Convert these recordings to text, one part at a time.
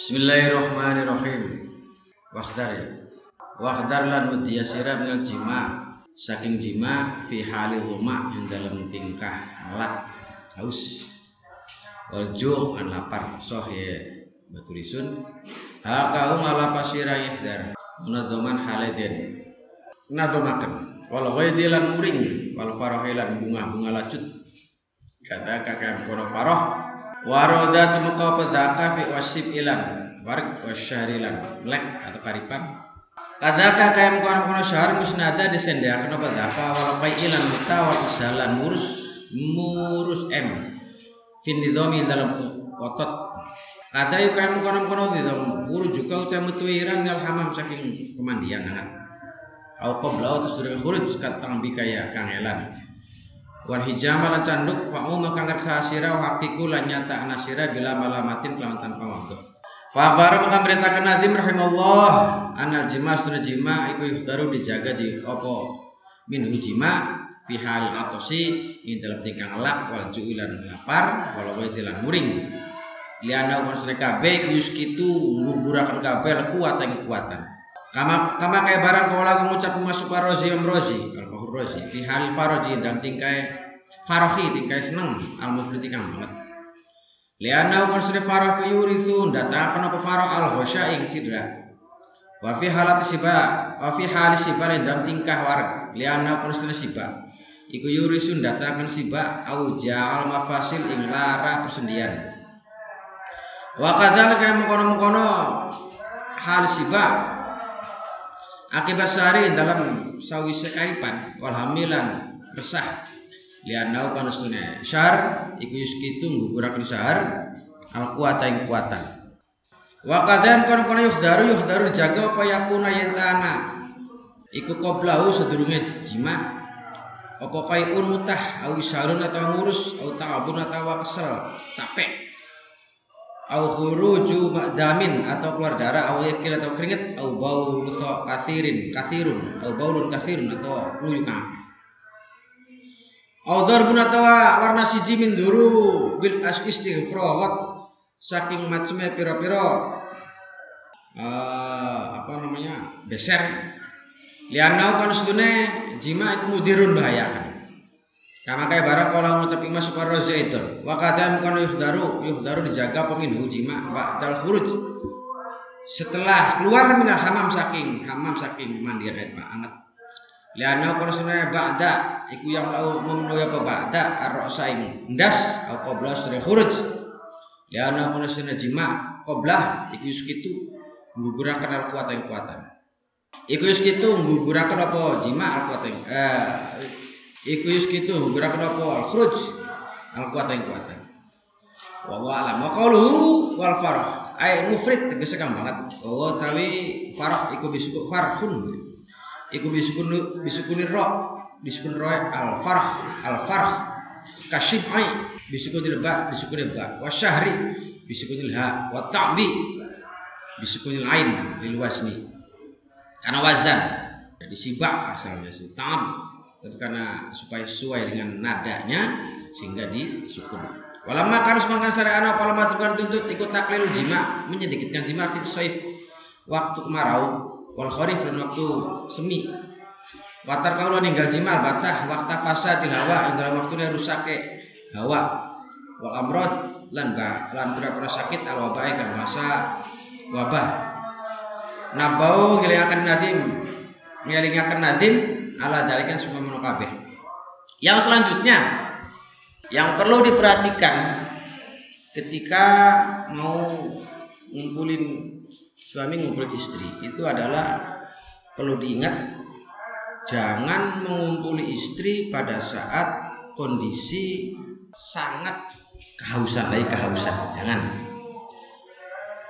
Bismillahirrahmanirrahim. Wakhdar ya. Wakhdar lan udiya sira jima. Saking jima fi hali huma yang dalam tingkah ngelak haus. Walju an lapar. Soh ya baturisun hakau ngalapa sira yahdar munadoman haleden nadomaken wal ghaidi lan muring. Wal farahilan bunga-bunga lacut. Kata kakek kono farah Warodat muka pedaka fi wasib ilan warg wasyahrilan lek atau karipan. Kadaka kaya mukana kono syahar musnada disendakan pedaka walapai ilan muta wal jalan murus murus m fin nidomi dalam otot. Kata yuk kaya mukana kono didom huru juga utai mutuiran ngal hamam saking kemandian hangat. Au qabla terus durung huruj katang bikaya kangelan wal hijama lan canduk fa umma kanggar kasira wa haqiqu lan nyata anasira bila malamatin kelawan tanpa waktu Fa bara maka beritakan Nazim rahimahullah anal jima sunah jima iku yuhdaru dijaga di opo min jima fi hal atosi ini dalam tingkah elak wal ju'ilan lapar walau wa tilan muring. Liana umur sunah kabeh yuskitu nguburakan kabeh kuat yang kekuatan. Kama kama kayak barang kau lagu ngucap masuk parozi om rozi al rozi fi hal faroji dan tingkai farohi tingkai seneng al mufliti kang banget Liana umur sudah farah ke yurithu datang apa farah al hosya ing cidra. Wa fi halat siba, wa fi hal siba dan tingkah war. Liana umur sudah siba. Iku yurisun datangkan siba au ja'al mafasil ing lara persendian. Wa kadzalika mengkono-mengkono hal siba akibat sari dalam sawise karipan wal hamilan resah lianau panustune syar iku yuskitu nguguraken syar al kuwata ing kuwatan wa kadhan kon kono yuhdaru yuhdaru jaga apa yakuna yen tanah iku qoblahu sedurunge jima. Apa kaiun mutah au isarun atau ngurus au ta'abun atau kesel capek. Au khuruju ma'damin atau keluar darah au yakin atau keringet au bau kathirin kathirun au baulun kathirun atau luyukan Audar bunatawa warna siji min duru bil as istighfarat saking macamnya piro-piro uh, apa namanya? Beser. Lianau kan sedune jima iku mudirun bahaya. Kama kaya barang kalau ngucap imas super roja itu wakadam kan yuhdaru yuhdaru dijaga peminhu jima ba'dal khuruj. Setelah keluar minal hamam saking hamam saking mandian air anget Liana korsuna ba'da iku yang lau memenuhi apa ba'da ar-ra'sa ini ndas au qabla sedaya khuruj. Liana korsuna jima qabla iku yuskitu menggugurakan al kuatan kuatan. Iku yuskitu menggugurakan apa jima al kuatan eh iku yuskitu menggugurakan apa al khuruj al kuatan kuatan. Wa wa alam wa wal farah ay mufrid tegese kang banget. Oh tawi farah iku bisuk farhun iku bisukun bisukun ro bisukun ro al farh al farh kasyifai bisukun ba bisukun ba wa syahri bisukun ha wa ta'bi bisukun ain lil wazni karena wazan jadi sibak asalnya sih ta'ab. Tapi karena supaya sesuai dengan nadanya sehingga disukun. Walamma harus makan sare anak kalau maturkan tuntut ikut taklil jima menyedikitkan jima fit saif waktu kemarau wal kharif dan waktu semi. Watar kalau ninggal jimal batah waktu fasa hawa. Dalam waktu rusake hawa. Wal amrod lan ba lan pira-pira sakit al wabai kan masa wabah. Nabau ngelingaken nadim ngelingaken nadim ala dalikan semua menukabeh yang selanjutnya yang perlu diperhatikan ketika mau ngumpulin suami ngumpulin istri itu adalah perlu diingat jangan mengumpuli istri pada saat kondisi sangat kehausan lagi kehausan jangan.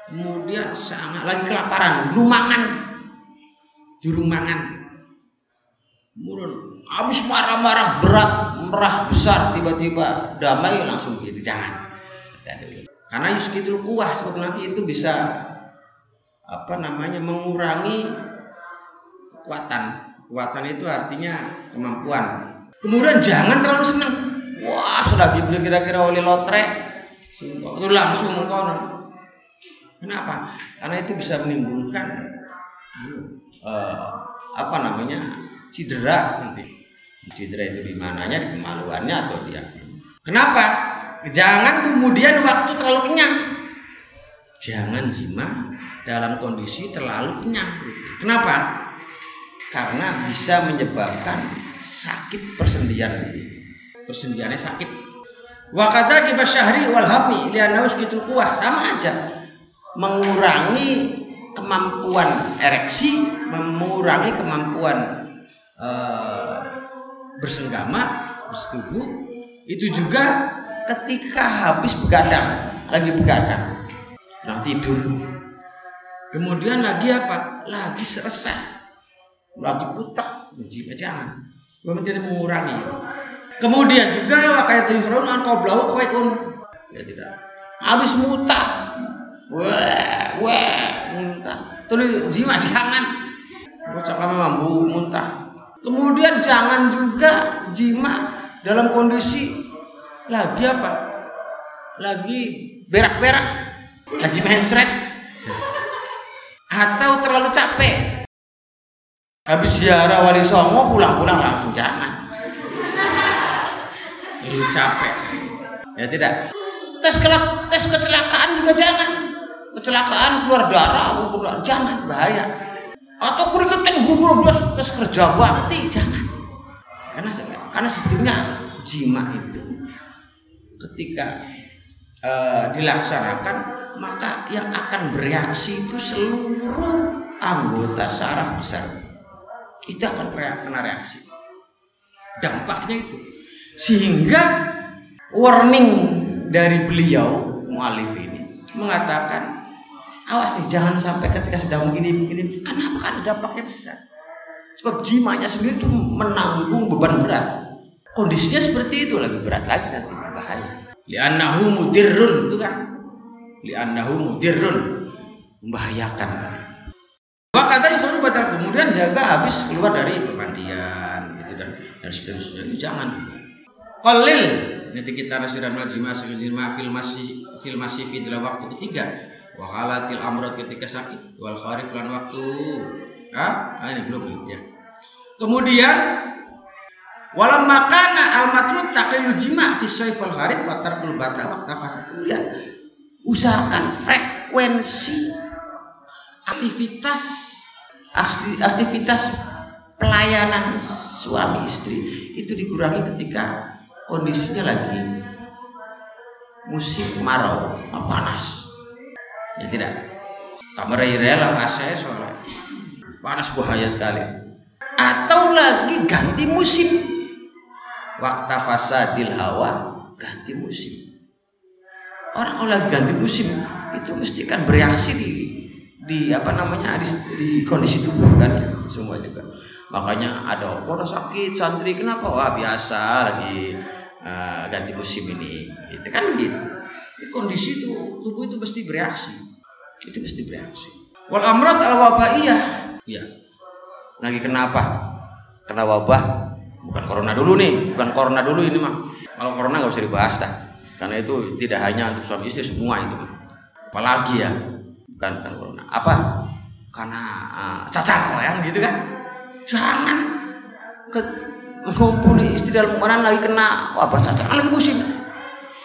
Kemudian sangat lagi kelaparan rumangan di rumangan kemudian habis marah-marah berat merah besar tiba-tiba damai langsung gitu jangan. Karena yuskitul kuah sebetulnya itu bisa apa namanya mengurangi kekuatan. Kekuatan itu artinya kemampuan. Kemudian jangan terlalu senang. Wah sudah dibeli kira-kira oleh lotre, itu langsung kau Kenapa? Karena itu bisa menimbulkan uh, apa namanya cedera nanti. Cedera itu di mananya, di kemaluannya atau dia. Kenapa? Jangan kemudian waktu terlalu kenyang. Jangan jima dalam kondisi terlalu kenyang. Kenapa? Karena bisa menyebabkan sakit persendian. Persendiannya sakit. Wakata kita syahri wal hami lianaus gitu kuah sama aja mengurangi kemampuan ereksi, mengurangi kemampuan uh, bersenggama, bersetubuh, itu juga ketika habis begadang, lagi begadang, sedang tidur. Kemudian lagi apa? Lagi seresah, lagi putak, jangan. Kemudian mengurangi. Kemudian juga kayak telefon kau blau kau ya tidak. Habis mutak, wah wah muntah. Terus jima jangan. Bocah kami mampu muntah. Kemudian jangan juga jima dalam kondisi lagi apa? Lagi berak-berak. Lagi main seret atau terlalu capek. Habis ziarah wali songo pulang-pulang langsung jangan ini capek. Ya tidak. Tes tes kecelakaan juga jangan. Kecelakaan keluar darah, keluar jangan bahaya. Atau keringetan gugur bos terus kerja bakti jangan. Karena karena sebetulnya jima itu ketika uh, dilaksanakan maka yang akan bereaksi itu seluruh anggota saraf besar itu akan kena reaksi dampaknya itu sehingga warning dari beliau mualif ini mengatakan Awas nih, jangan sampai ketika sedang begini begini. Kenapa kan dampaknya besar? Sebab jimanya sendiri itu menanggung beban berat. Kondisinya seperti itu lagi berat lagi nanti bahaya. Li'annahu mudirrun itu kan. Li'annahu mudirrun. Membahayakan. Maka itu batal. Kemudian jaga habis keluar dari pemandian gitu dan dan seterusnya. Jangan. Qalil jadi kita nasiran jima jima filmasi filmasi dalam waktu ketiga. Wakalatil amrod ketika sakit. Wal kharif lan waktu. Ah, ini belum ya. Kemudian walam makana al matlub taqlilul jima fi wal kharif wa tarkul bata waktu kemudian usahakan frekuensi aktivitas aktivitas pelayanan suami istri itu dikurangi ketika kondisinya lagi musim marau panas Ya tidak. Kamar rela kasih soalnya. Panas bahaya sekali. Atau lagi ganti musim. Waktu fasadil hawa ganti musim. Orang lagi ganti musim itu mesti kan bereaksi di di apa namanya di, di kondisi tubuh kan semua juga. Makanya ada orang sakit santri kenapa? Wah biasa lagi uh, ganti musim ini. Itu kan gitu. Di kondisi itu tubuh itu mesti bereaksi itu mesti bereaksi. Wal amrat al wabaiyah. Ya. Lagi kenapa? Kena wabah. Bukan corona dulu nih, bukan corona dulu ini mah. Kalau corona nggak usah dibahas dah. Karena itu tidak hanya untuk suami istri semua itu. Apalagi ya, bukan, bukan corona. Apa? Karena uh, cacar ya gitu kan. Jangan ke mengumpuli istri dalam mana lagi kena wabah cacar lagi musim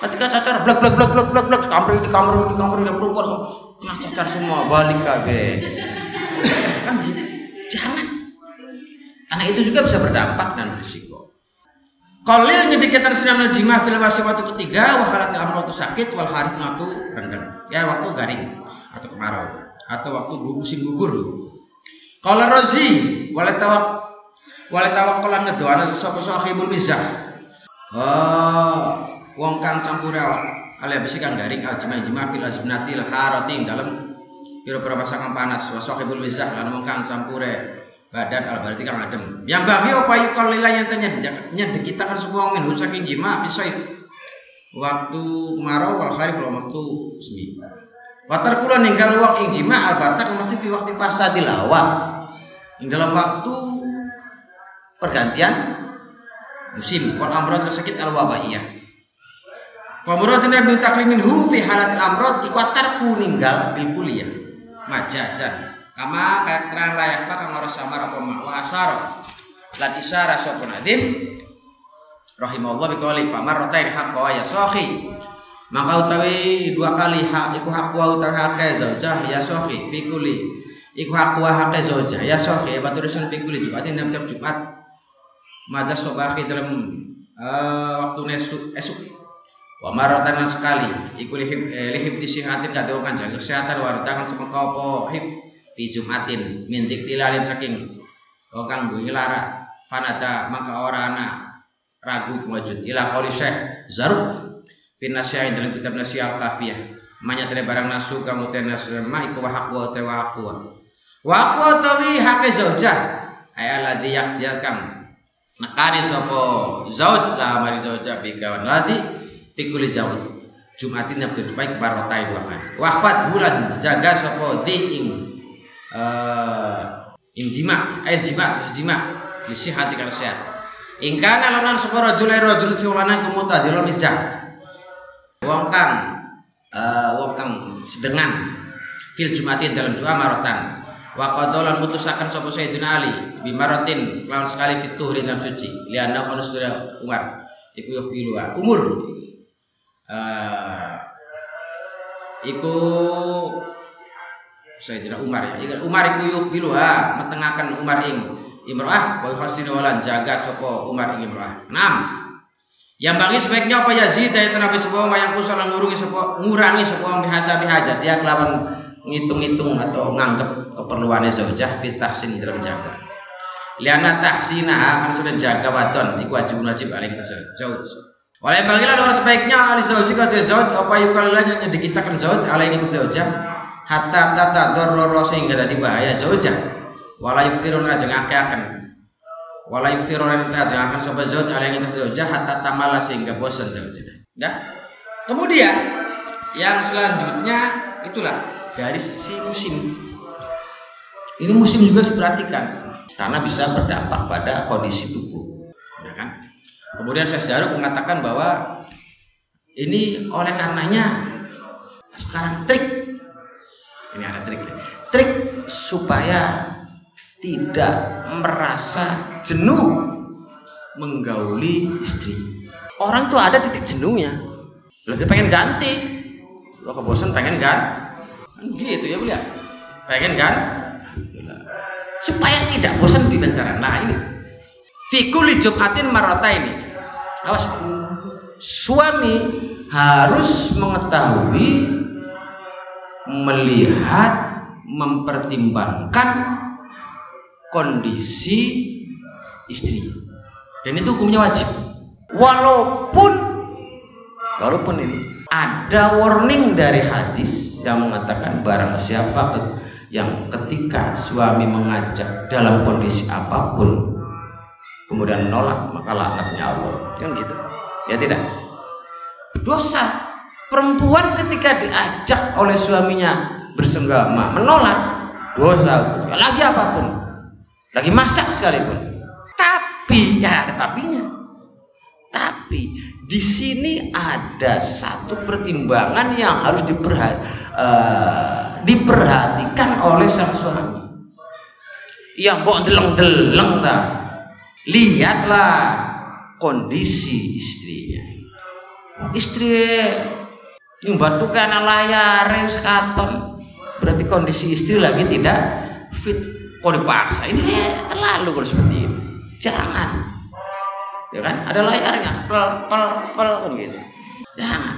ketika cacar blak blak blak blak blak blak kamar ini kamar ini kamar ini perempuan kena cacar semua balik kabe kan gitu jangan karena itu juga bisa berdampak dan berisiko Kolil nyedikatan sinam jima fil waktu ketiga wakalatil amrotu sakit wal harif natu rendang ya waktu garing atau kemarau atau waktu musim gugur. Kalau rozi walai tawak walai tawak kolan ngedoan sapa sahibul mizah oh wong kang campur awak kali besi kang garing al jima jima fil azbnati al harati dalam pira-pira pasangan panas wa sahibul mizah lan wong kang campure badan al berarti kang adem. Yang bagi apa yukol lila yang tanya nyedek kita kan semua min saking jima fi waktu kemarau wal kharif waktu semi Watar kula ninggal wong ing jima al batak mesti fi waktu fasadil hawa ing dalam waktu pergantian musim wal amrod sakit al wabaiyah Pemuratan Nabi taklimin hu fi halatil amrod iku tarku ninggal bil kuliah. Majazan. Kama kayak terang layak pak kang ora samar apa mak wa asar. Lan isyarah sapa nadim rahimahullah bi qouli fa marratain haqqa ya. Maka utawi dua kali hak iku hak wa utawi hak zaujah ya sahi fi kulli. Iku hak wa hak ya sahi batur sun fi kulli Jumat ini Jumat. Madas sobahi dalam uh, waktu esuk esuk Wa maratan sekali iku lihib eh, lihib disihatin kadongan jaga kesehatan wartangan kemengkau po hib di Jumatin mintik tilalin saking oh kanggo ilara. Fanata maka ora ana ragu kemajud ila qauli syekh zaruk fin nasyain dalam kitab nasyah kafiyah manya tere barang nasu kamu tere nasu ma iku wa haqwa te wa haqwa wa. Haqwa tawi haqe zaujah. Ay alladhi sapa zauj la mari zaujah bi kawan Pikuli jauh Jumatin yang baik barotai dua kali. Wafat bulan jaga sopo di ing uh, ing jima, air jima, jima, bisa hati kalau sehat. Ingkana lanan sopo rojul air rojul siulana kumuta di misjah. Wong kang uh, wong kang sedengan fil jumatin dalam dua marotan. Wa qadalan mutusakan sapa Sayyidina Ali bimaratin lawan sekali fituh dalam suci. Lianna kono Umar iku yuhbilu umur uh, iku Sayyidina Umar ya. Umar iku yuhbilu ha metengaken Umar ing imro'ah wa khasini walan jaga sapa Umar ing imro'ah. 6. Yang bagi sebaiknya apa Yazid dari Nabi sebuah yang kusal ngurungi sebuah ngurangi sebuah bihasa bihajat ya kelawan ngitung-ngitung atau nganggep keperluannya zaujah tahsin dalam jaga. Liana tahsinah kan sudah jaga wadon iku wajib wajib alih kita zauj. Oleh panggilan orang sebaiknya ahli zauji kata zauj apa yukalilanya yang dikitakan zauj alaihi zaujah hatta tata dororo sehingga tadi bahaya. Zaujah wala yukfiruna jeung akan wala yukfiruna jeung akan sobat zauj alaihi zaujah hatta tamala sehingga bosan zaujah ya. Kemudian yang selanjutnya itulah dari sisi musim. Ini musim juga diperhatikan karena bisa berdampak pada kondisi tubuh. Ya kan? Kemudian saya Jaruk mengatakan bahwa ini oleh karenanya sekarang trik ini ada trik trik supaya tidak merasa jenuh menggauli istri. Orang tuh ada titik jenuhnya. Lebih pengen ganti. Lo kebosan pengen kan? Gitu ya beliau. Pengen kan? Supaya tidak bosan di cara. Nah ini. Fikuli Jumatin marota ini awas suami harus mengetahui melihat mempertimbangkan kondisi istri. Dan itu hukumnya wajib. Walaupun walaupun ini ada warning dari hadis yang mengatakan barang siapa yang ketika suami mengajak dalam kondisi apa pun kemudian nolak maka laknatnya Allah. Kan gitu? Ya tidak? Dosa perempuan ketika diajak oleh suaminya bersenggama menolak dosa. Ya, lagi apa pun. Lagi masak sekalipun. Tapi ya ada tapinya. Tapi di sini ada satu pertimbangan yang harus diperhati, uh, diperhatikan oleh sang suami. Yang kok deleng-deleng lihatlah kondisi istrinya. Istri yang batu karena layar sekaton. Berarti kondisi istri lagi tidak fit. Kok dipaksa? Ini terlalu kalau seperti ini. Jangan. Ya kan? Ada layarnya pel pel pel kan gitu. Jangan.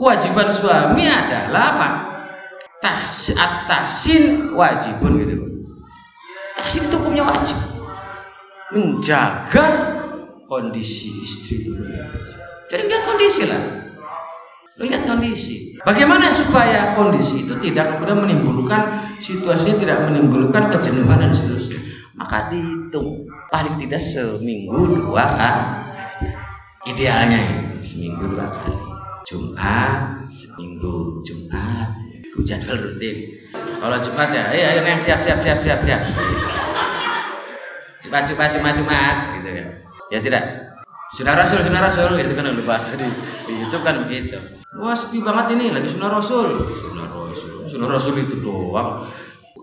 Kewajiban suami adalah apa? Tas atasin wajibun gitu. Tasin itu hukumnya wajib. Menjaga kondisi istri. Jadi lihat kondisi lah. Lihat kondisi. Bagaimana supaya kondisi itu tidak kemudian menimbulkan situasinya tidak menimbulkan kejenuhan dan seterusnya. Maka dihitung paling tidak seminggu dua kali. Idealnya seminggu dua kali. Jumat, seminggu Jumat, jadwal rutin. Kalau Jumat ya, ayo, ayo yang siap siap siap siap siap maju maju maju mat gitu ya ya tidak Sunnah Rasul, Sunnah Rasul itu kan udah bahasa di itu kan begitu. Wah sepi banget ini lagi Sunnah Rasul. Sunnah Rasul, Sunnah Rasul itu doang.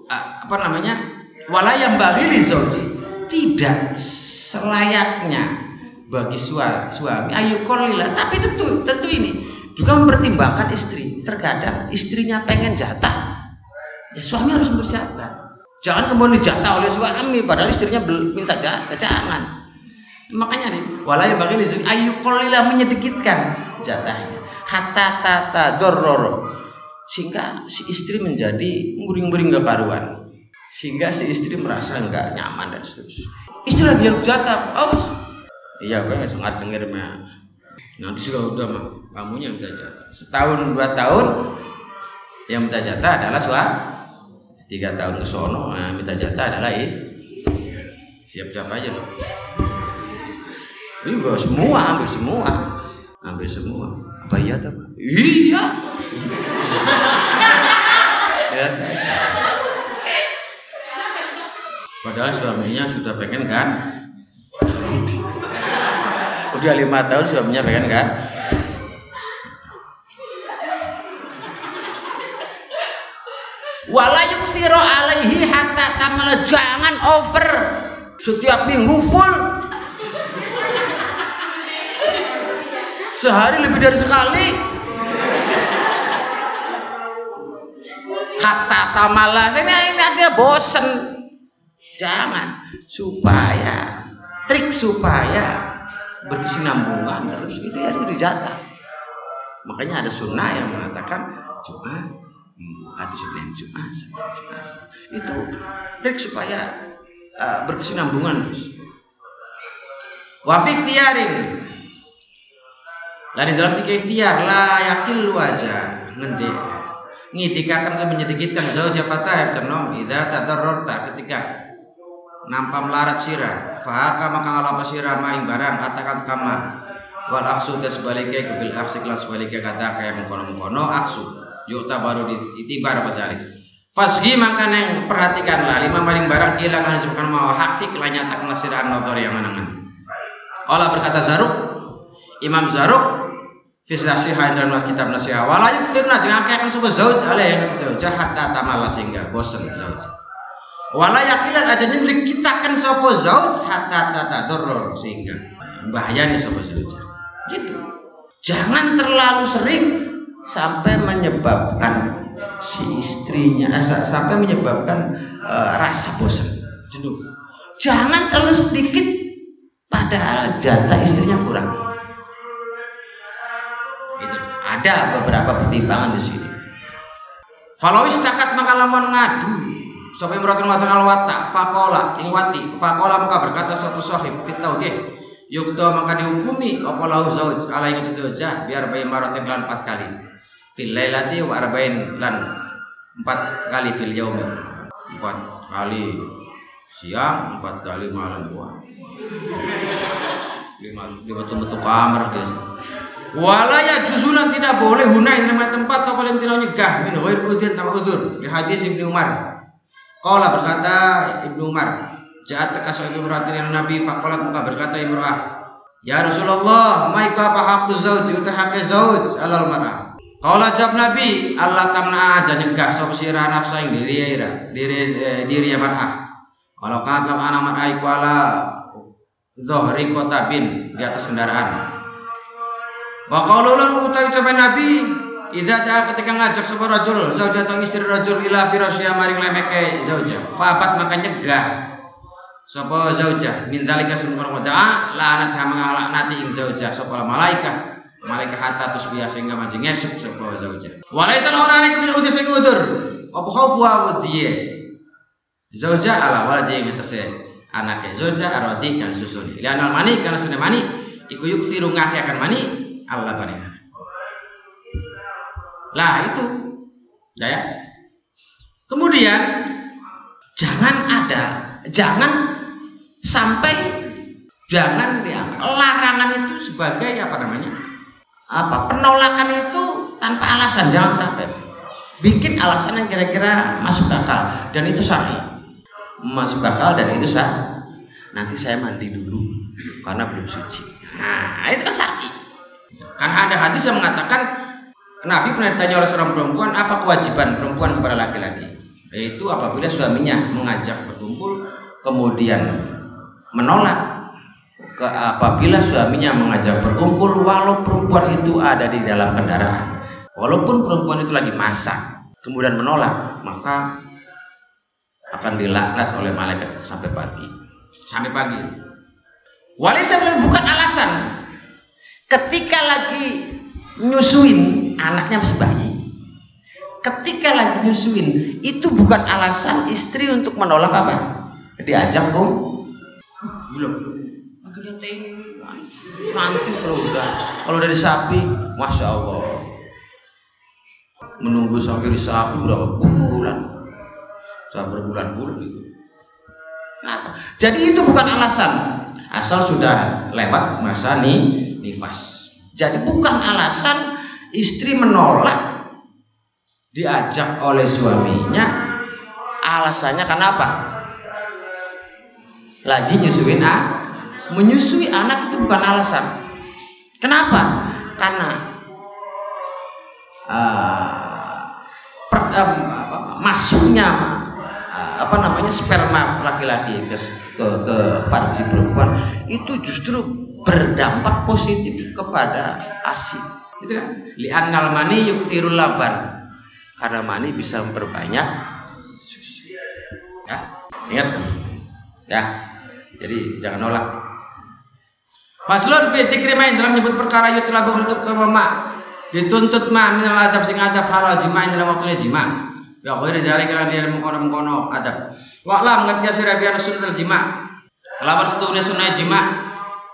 Apa namanya? Walayam bagi zauji tidak selayaknya bagi suami. Ayu kolila tapi tentu tentu ini juga mempertimbangkan istri. Terkadang istrinya pengen jatah. Ya suami harus mempersiapkan jangan kemudian dijatah oleh suami padahal istrinya minta jatah jangan. Makanya nih, walai bagi lizin ayu kolila menyedikitkan jatahnya. Hatta tata dororo. Sehingga si istri menjadi muring-muring karuan. Sehingga si istri merasa enggak nyaman dan seterusnya. Istri lagi yang jatah. Oh, iya gue nggak sengat cengir mah. Nanti sih udah mah, kamunya yang jatah. Setahun dua tahun yang minta jatah adalah suami. Tiga tahun ke sono, nah, minta jatah adalah is. Siap-siap aja loh. Iya semua, ambil semua. Ambil semua. Apa iya? Iya. ya. Padahal suaminya sudah pengen kan? Udah lima tahun suaminya pengen kan? Wala yukfiru alaihi hatta tamal jangan over setiap minggu full Sehari lebih dari sekali. Kata tamala, ini ini dia bosen. Jangan supaya trik supaya berkesinambungan terus itu ya dijatah. Makanya ada sunnah yang mengatakan Jumat hmm, atau Senin Jumat. Itu trik supaya uh, berkesinambungan. Wafik tiarin Lari dalam tiga ikhtiar la yakil wajah. Ngendi? Ngidikakan ke menyedikitkan zauja fatah cernom idza tadarrarta ketika nampak melarat sirah fahaka maka ngalapa sirah main barang katakan kama wal aksu das sebaliknya kebil aksik lan sebaliknya kata kayak mengkono mengkono aksu yukta baru ditibar badalik Fasgi maka neng perhatikan lah lima maring barang kehilangan disebutkan mau hakik lah nyatakan sirah notor yang menangan. Allah berkata Zaruk Imam Zaruk fi nasihat dalam kitab nasihat. Wala yukfirna jangan akan sapa zauj ala yang zauj hatta tamala sehingga bosan zauj wala yakilan aja nyendrik kita kan sapa zauj hatta tatadurrur sehingga bahaya nih sapa zauj gitu. Jangan terlalu sering sampai menyebabkan si istrinya eh, sampai menyebabkan uh, rasa bosan jenuh. Jangan terlalu sedikit padahal jatah istrinya kurang ada beberapa pertimbangan di sini. Kalau istakat maka lamun ngadu Sopo imratun watun alwata fakola ing wati. Fakola maka berkata sopo sahib fit taudih yukta maka dihukumi apa lau zauj alaihi zaujah biar bayi maratin lan empat kali. Fil lailati wa arba'in lan empat kali fil yaumi. Empat kali siang empat kali malam. Dua lima lima metu kamar guys Wala ya juzulan tidak boleh huna yang namanya tempat atau paling tidak nyegah min ghair udzur tanpa udzur. Di hadis Ibnu Umar. Qala berkata Ibnu Umar, Ja'at takasu Ibnu Ratin Nabi faqalat muka berkata imra'ah, Ya Rasulullah, ma iku apa hakku zauj uta hakku zauj alal mar'ah. Qala jawab Nabi, Allah tamna aja nyegah sapa sira nafsa ing diri ira, diri eh, diri ya mar'ah. Kalau kata anak mar'ah iku ala zohri kota bin di atas kendaraan Wa qaululan utai ucapan Nabi Idza ja'a ketika ngajak sebuah rajul zauja atau istri rajul ila firasya maring lemeke zauja. Fa'abat maka nyegah sapa zauja min dalika subhanahu wa ta'ala lanat ha mangalaknati ing zauja sapa malaikat. Malaikat hatta tusbiya sehingga manjing esuk sapa zauja. Walaisa ora nek bil utus sing udur. Apa khaufu wa diye. Zauja ala waladi ing tese anake zauja aradi kan susun. Lianal mani kana sunne mani iku yuksiru ngake akan mani Allah baniha. Lah itu, ya. Kemudian jangan ada, jangan sampai jangan dianggap larangan itu sebagai apa namanya? Apa penolakan itu tanpa alasan jangan sampai bikin alasan yang kira-kira masuk akal dan itu sah masuk akal dan itu sah nanti saya mandi dulu karena belum suci Nah, itu kan sakti. Karena ada hadis yang mengatakan Nabi pernah ditanya oleh seorang perempuan apa kewajiban perempuan kepada laki-laki. Yaitu apabila suaminya mengajak berkumpul kemudian menolak ke apabila suaminya mengajak berkumpul walau perempuan itu ada di dalam kendaraan. Walaupun perempuan itu lagi masak, kemudian menolak, maka akan dilaknat oleh malaikat sampai pagi. Sampai pagi. Walisa bukan alasan. Ketika lagi nyusuin anaknya masih bayi. Ketika lagi nyusuin itu bukan alasan istri untuk menolak apa? Diajak dong. Belum. Lagi nanti kalau udah kalau dari sapi, masya Allah menunggu sampai di sapi berapa bulan sampai berbulan-bulan itu kenapa jadi itu bukan alasan asal sudah lewat masa nih nifas jadi bukan alasan istri menolak diajak oleh suaminya. Alasannya kenapa lagi nyusuin ah menyusui anak itu bukan alasan. Kenapa? Karena uh, per, um, masuknya uh, apa namanya sperma laki-laki ke, ke ke perempuan itu justru berdampak positif kepada asi itu kan? Li'annal mani yuktirul laban. Karena mani bisa memperbanyak susu. Ya ingat kan ya jadi jangan nolak. Maslun fi dzikri dalam nyebut perkara yutla berhutuk ke mama dituntut ma minal adab sing adab halal jima dalam waktunya jima. Ya khairi dari kalian dia mengkono-mengkono adab. Wa lam ngerti sira biar sunnah jima. Lawan setune sunnah jima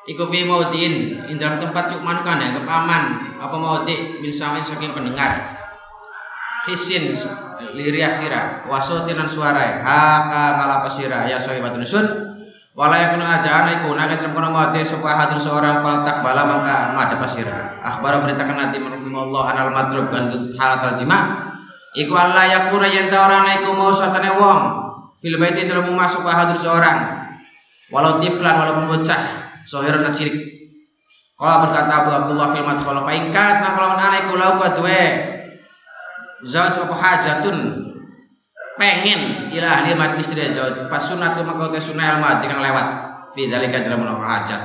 iku fi maudin tempat yuk manukan ya aman apa maudi min samin saking pendengar. Hisin liriah sira wasotinan suara haka kalapa sira ya sohibatun sun Wala yakunu ajaan iku. Naga dalam kono ngate supaya hadir seorang faltak bala maka madhep pasira. Akhbar beritakan nanti Allah anal madrub gandut halat terjemah. Iku Allah yakuna yen ta ora iku mau satane wong. Fil baiti dalam supaya hadir seorang. Walau tiflan walaupun bocah sohir nak sirik. Kalau berkata Abu Abdullah fil madkhal fa in kanat maqlamun ana iku lau kadwe zauj apa hajatun. Pengen ila ahli mati istri jauh pas sunat maka utai sunnah al mati kang lewat. Fi dalika dalam melakukan hajat.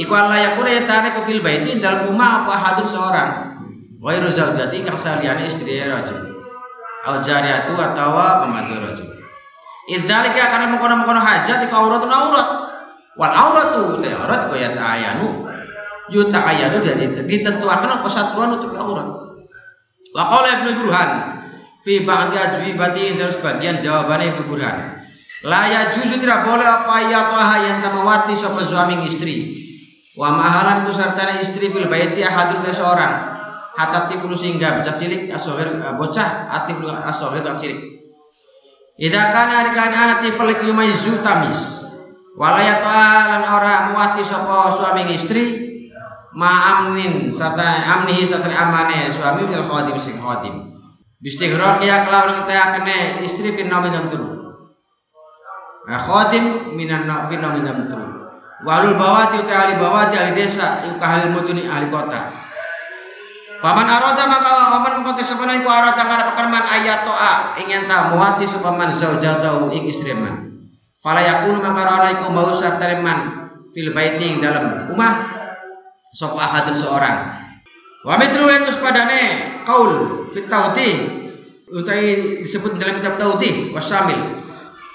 Iku Allah yakuna yatane ku fil baiti dalam rumah apa hadir seorang. Ghairu zaujati kang saliyane istri rajul. Au jariyatu atau pembantu rajul. Idzalika karena mengkono-mengkono hajat iku auratun aurat wal auratu te aurat kaya ta'ayanu yuta ayanu jadi ditentukan apa satuan untuk aurat. Wa qala ibnu burhan fi ba'di ajwibati terus bagian jawabannya Ibu Burhan. La ya juzu tidak boleh apa ya toha yang tamawati sapa suami istri. Wa mahalan itu serta istri bil baiti ahadun seorang. Hatta tipulu sehingga bisa cilik asohir eh, bocah atipulu asohir gak cilik. Ida kana arikan anak tipel yumayzu tamis walaya lan ora muati sapa suami istri ma amnin serta amnihi serta amane suami bil khadim sing khadim Bistighraqia kelawan kene istri fin naumi dan turu. Nah, khotim minan fin naumi dan turu. Walul bawati uta ahli bawati ahli desa iku ahli muduni ahli kota. Paman arota maka paman mengkote sepana iku arota kana pekerman ayat toa ingin ta muati supaman zaujatahu ing istri man. Fala yakunu maka rana iku mau fil baiti dalam rumah sapa ahadun seorang. Wa mitru yang uspadane qaul fit tauti utai disebut dalam kitab tauti wasamil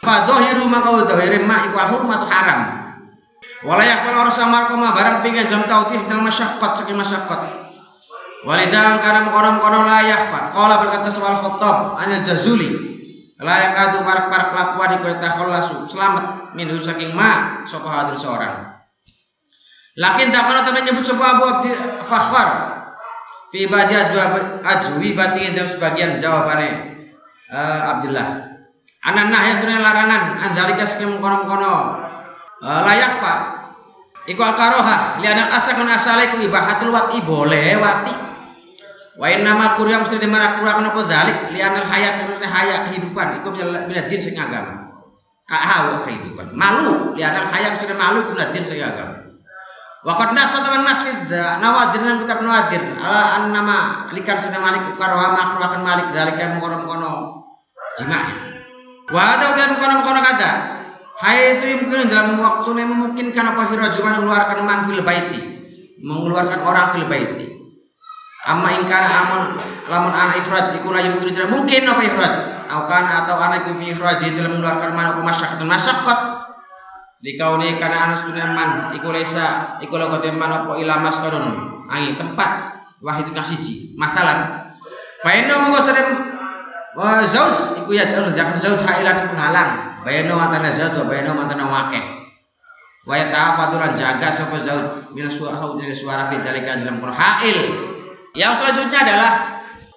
fa dhahiru maka dhahir ma iku hurmatu haram. Wala yakul ora samar koma barang pingin dalam tauti dalam masyaqqat saking masyaqqat walidan karena mengkono-mengkono layak pak qala berkata soal khattab anil jazuli layak adu parak-parak kelakuan iku takhallasu selamat. Min saking ma sapa hadir seorang. Lakin tak pernah teman nyebut sebuah Abu Abdi Fakhar. Fi badi ajwi bati dalam sebagian jawabannya. Uh, Abdullah. Ananah yang sudah larangan anzalika sekim kono-kono uh, layak pak. Iku al karoha liana asal kun asale ku ibahatul wati. Boleh wati. Wa nama kuryam mesti di mana kurang apa zalik liana hayat mesti hayat kehidupan iku mina din sing agama. Hawa kehidupan. Malu liana hayat mesti malu ku din sing agama. Waqad nasa taman nasfid nawadir dan kitab nawadir ala an nama likan sudah malik karwa makruh akan malik zalika mengkono kono jima. Wa ada dan kono kono kata Hai itu mungkin dalam waktu yang memungkinkan apa hirajuman mengeluarkan man fil baiti mengeluarkan orang fil baiti amma ingkana amun lamun anak ifrat iku la yumkin tidak mungkin apa ifrat atau atau anak iku ifrat dalam mengeluarkan man apa masyaqqat masyaqqat Dikauni karena anas man iku lesa iku lagu teman apa ilamas kadun angin tempat wahid kasiji masalah. Bayano mau sering wa zauj iku ya anu jangan zauj hailan penghalang. Bayano matana zauj bayano matana wakeh wa ya ta'afaturan jaga sapa zauj min suara dari suara fi dalam Qur'an yang selanjutnya adalah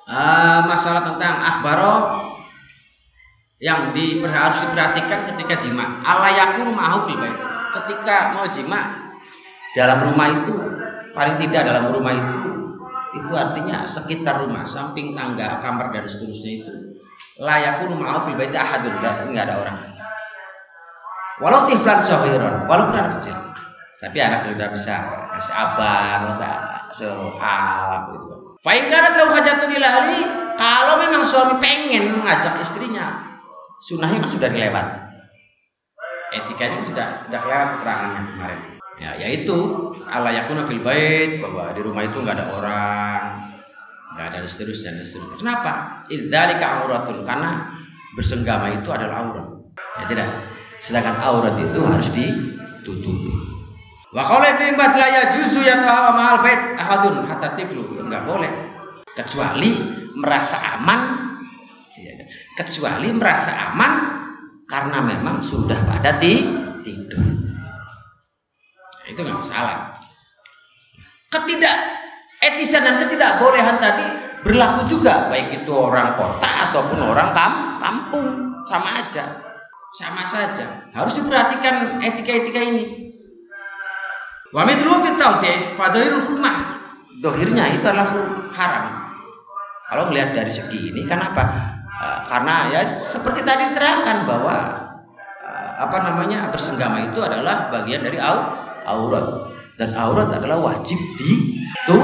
uh, masalah tentang akhbaro yang di, harus diperhatikan ketika jima. Alayakun mahu fil. Ketika mau jima dalam rumah itu paling tidak dalam rumah itu itu artinya sekitar rumah, samping tangga, kamar dan seterusnya itu layakun mahu fil bait ahadun enggak ada orang. Walau tiflan sahiran, walaupun anak kecil. Tapi anak sudah bisa kasih abang, bisa sehat gitu. Paling karena tahu hajatun ilahli, kalau memang suami pengen mengajak istrinya sunnahnya sudah dilewat. Etikanya sudah sudah lewat keterangannya kemarin. Ya yaitu Allah yakuna fil bait bahwa di rumah itu nggak ada orang nggak ada seterusnya dan seterusnya kenapa? Idzalika auratun karena bersenggama itu adalah aurat. Ya tidak. Sedangkan aurat itu harus ditutupi wa qala ibnu Baz la yajuzu yatawa ma'al bait ahadun hatta tiflu. Enggak boleh. Kecuali merasa aman. Kecuali merasa aman karena memang sudah pada tidur. Nah, itu nggak masalah. Ketidak etisan dan ketidakbolehan tadi berlaku juga baik itu orang kota ataupun orang kampung. Sama aja. Sama saja. Harus diperhatikan etika-etika ini wa mithlu fit tawdih fadhirul rumah dohirnya itu adalah haram kalau melihat dari segi ini kenapa Eh, karena ya seperti tadi diterangkan bahwa uh, apa namanya bersenggama itu adalah bagian dari aurat dan aurat adalah wajib di itu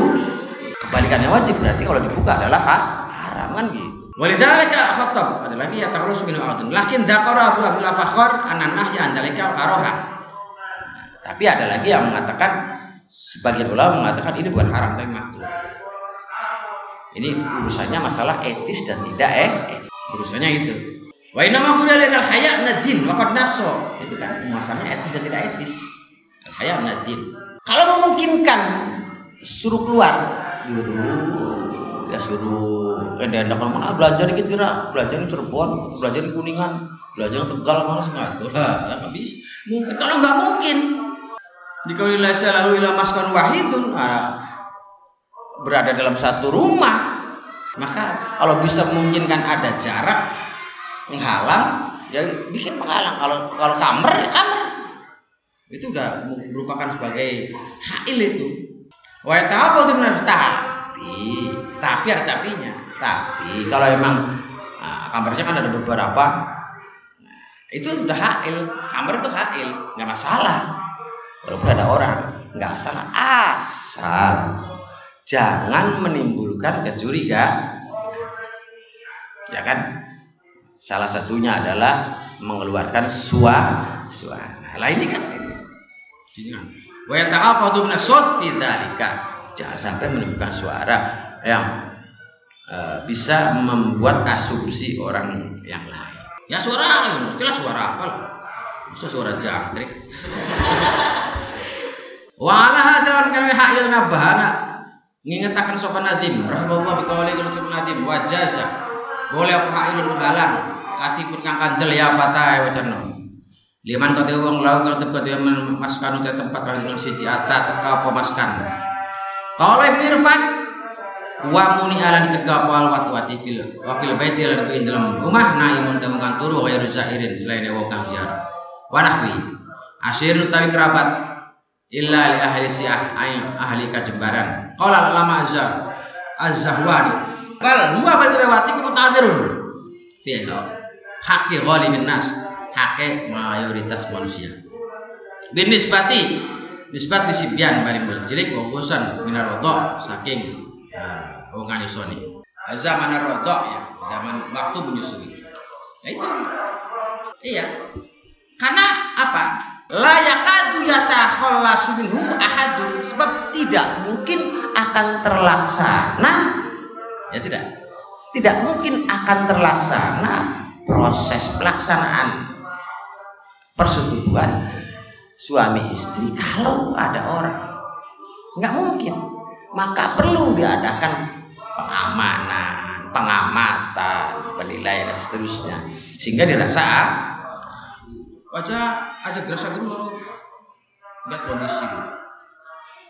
kebalikannya wajib berarti kalau dibuka adalah ha, haram kan gitu. Walidzalika khatab ada lagi ya takhallus min. Lakin dzakara Abu Abdul Fakhar ananah ya andalika karoha. Tapi ada lagi yang mengatakan sebagian ulama mengatakan ini bukan haram tapi makruh. Ini urusannya masalah etis dan tidak eh urusannya itu. Wa inna ma al haya nadin qad naso itu kan masalahnya etis dan tidak etis. Al haya nadin kalau memungkinkan suruh keluar ya suruh. Eh dan mana belajar dikit kira belajar Cirebon belajar Kuningan belajar Tegal mana nggak tuh nggak bisa. Mungkin kalau nggak mungkin jika wilayah selalu ilah maskan wahidun nah, berada dalam satu rumah maka kalau bisa memungkinkan ada jarak menghalang, ya bikin penghalang. Kalau kalau kamar, ya kamar. Itu udah merupakan sebagai hail itu. Wah, tahu benar tapi tapi ada tapinya. Tapi kalau emang nah, kamarnya kan ada beberapa nah, itu udah hail kamar itu hail nggak masalah walaupun ada orang nggak masalah asal jangan menimbulkan kecurigaan ya kan? Salah satunya adalah mengeluarkan suara suara lah ini kan yata'aqadu min jangan sampai menimbulkan suara yang uh, bisa membuat asumsi orang yang lain. Ya suara mungkinlah suara apa lah? Suara jangkrik wa ala hadawan kami ha'il nabahana ngingetaken sopan nadim. Rahimahullah biqauli kula sopan nadim. Wajaza boleh aku hailun menghalang pun kang kandel ya patai wacana liman kate wong lau kang tempat dia maskan uta tempat kang siji ata teka maskan kalau Irfan wa muni ala dicegah wal watu wati fil wa fil baiti lan ku dalam rumah naimun temu kang turu kaya zairin selain wong kang ziarah. Wa asir utawi kerabat illa li ahli siah ahli kajembaran. Qala lama azza az-zahwani. Qala huwa lewati ku tadirun fi haqqi ghalimin nas. Haqqi mayoritas manusia. Bin nisbati nisbat disibyan mari cilik wongkosan minar rodok saking uh, wong nyusoni zaman rodok ya zaman waktu menyusui. Nah itu. Iya. Karena apa la yakadu yatakhallasu minhu ahadun sebab tidak mungkin akan terlaksana. Ya tidak. Tidak mungkin akan terlaksana proses pelaksanaan persetubuhan suami istri kalau ada orang. Nggak mungkin. Maka perlu diadakan pengamanan pengamatan penilaian dan seterusnya. Sehingga dirasa wajah ada gerasa gerusuk lihat kondisi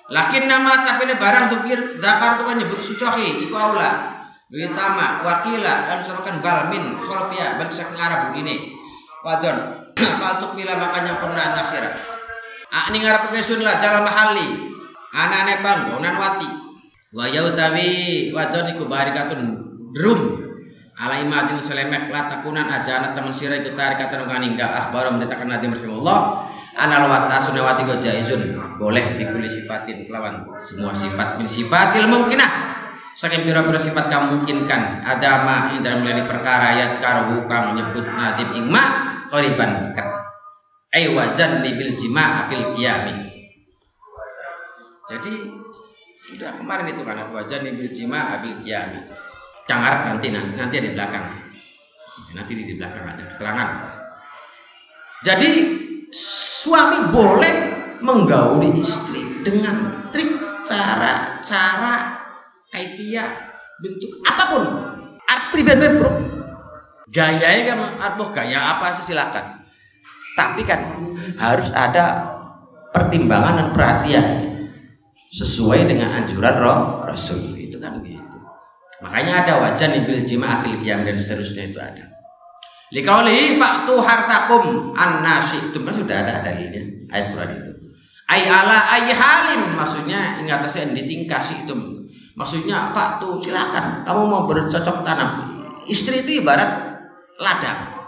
Lakin nama tapi ini barang tukir zakar itu kan nyebut sucohi iku aula Witama wakila dan misalkan balmin kholfia bagi saking Arab ini. Wadon paltuk mila makanya pernah nasira ah ini ngarap kesun lah dalam mahali anane panggonan wati. Wa yautawi wadon iku barikatun drum ala imadin selemek latakunan ajana teman sira iku kaninggal ah baru mendatangkan nabi Allah. Anal wata sunawati go jaizun boleh dikuli sifatin kelawan semua sifat min sifatil mungkinah. Saking pira-pira sifat kamu mungkinkan ada ma ing dalam perkara ayat karu kang nyebut nadib ing ma qariban dekat ai wajan bil jima afil qiyami. Jadi sudah kemarin itu kan wajan bil jima afil qiyami Cangar nanti nanti nanti ada di belakang. Nanti di belakang ada keterangan. Jadi suami boleh menggauli istri dengan trik cara cara kaifiah bentuk apa pun art pribadi bro gaya kan atau gaya apa silakan tapi kan harus ada pertimbangan dan perhatian sesuai dengan anjuran roh rasul Makanya ada wajan bil jima' fil qiyam dan seterusnya itu ada. Likauli faktu hartakum an-nasi itu kan sudah ada dalilnya ayat Quran itu. Ay ala ay halin maksudnya ingat saya ditingkah itu. Maksudnya faktu silakan kamu mau bercocok tanam. Istri itu ibarat ladang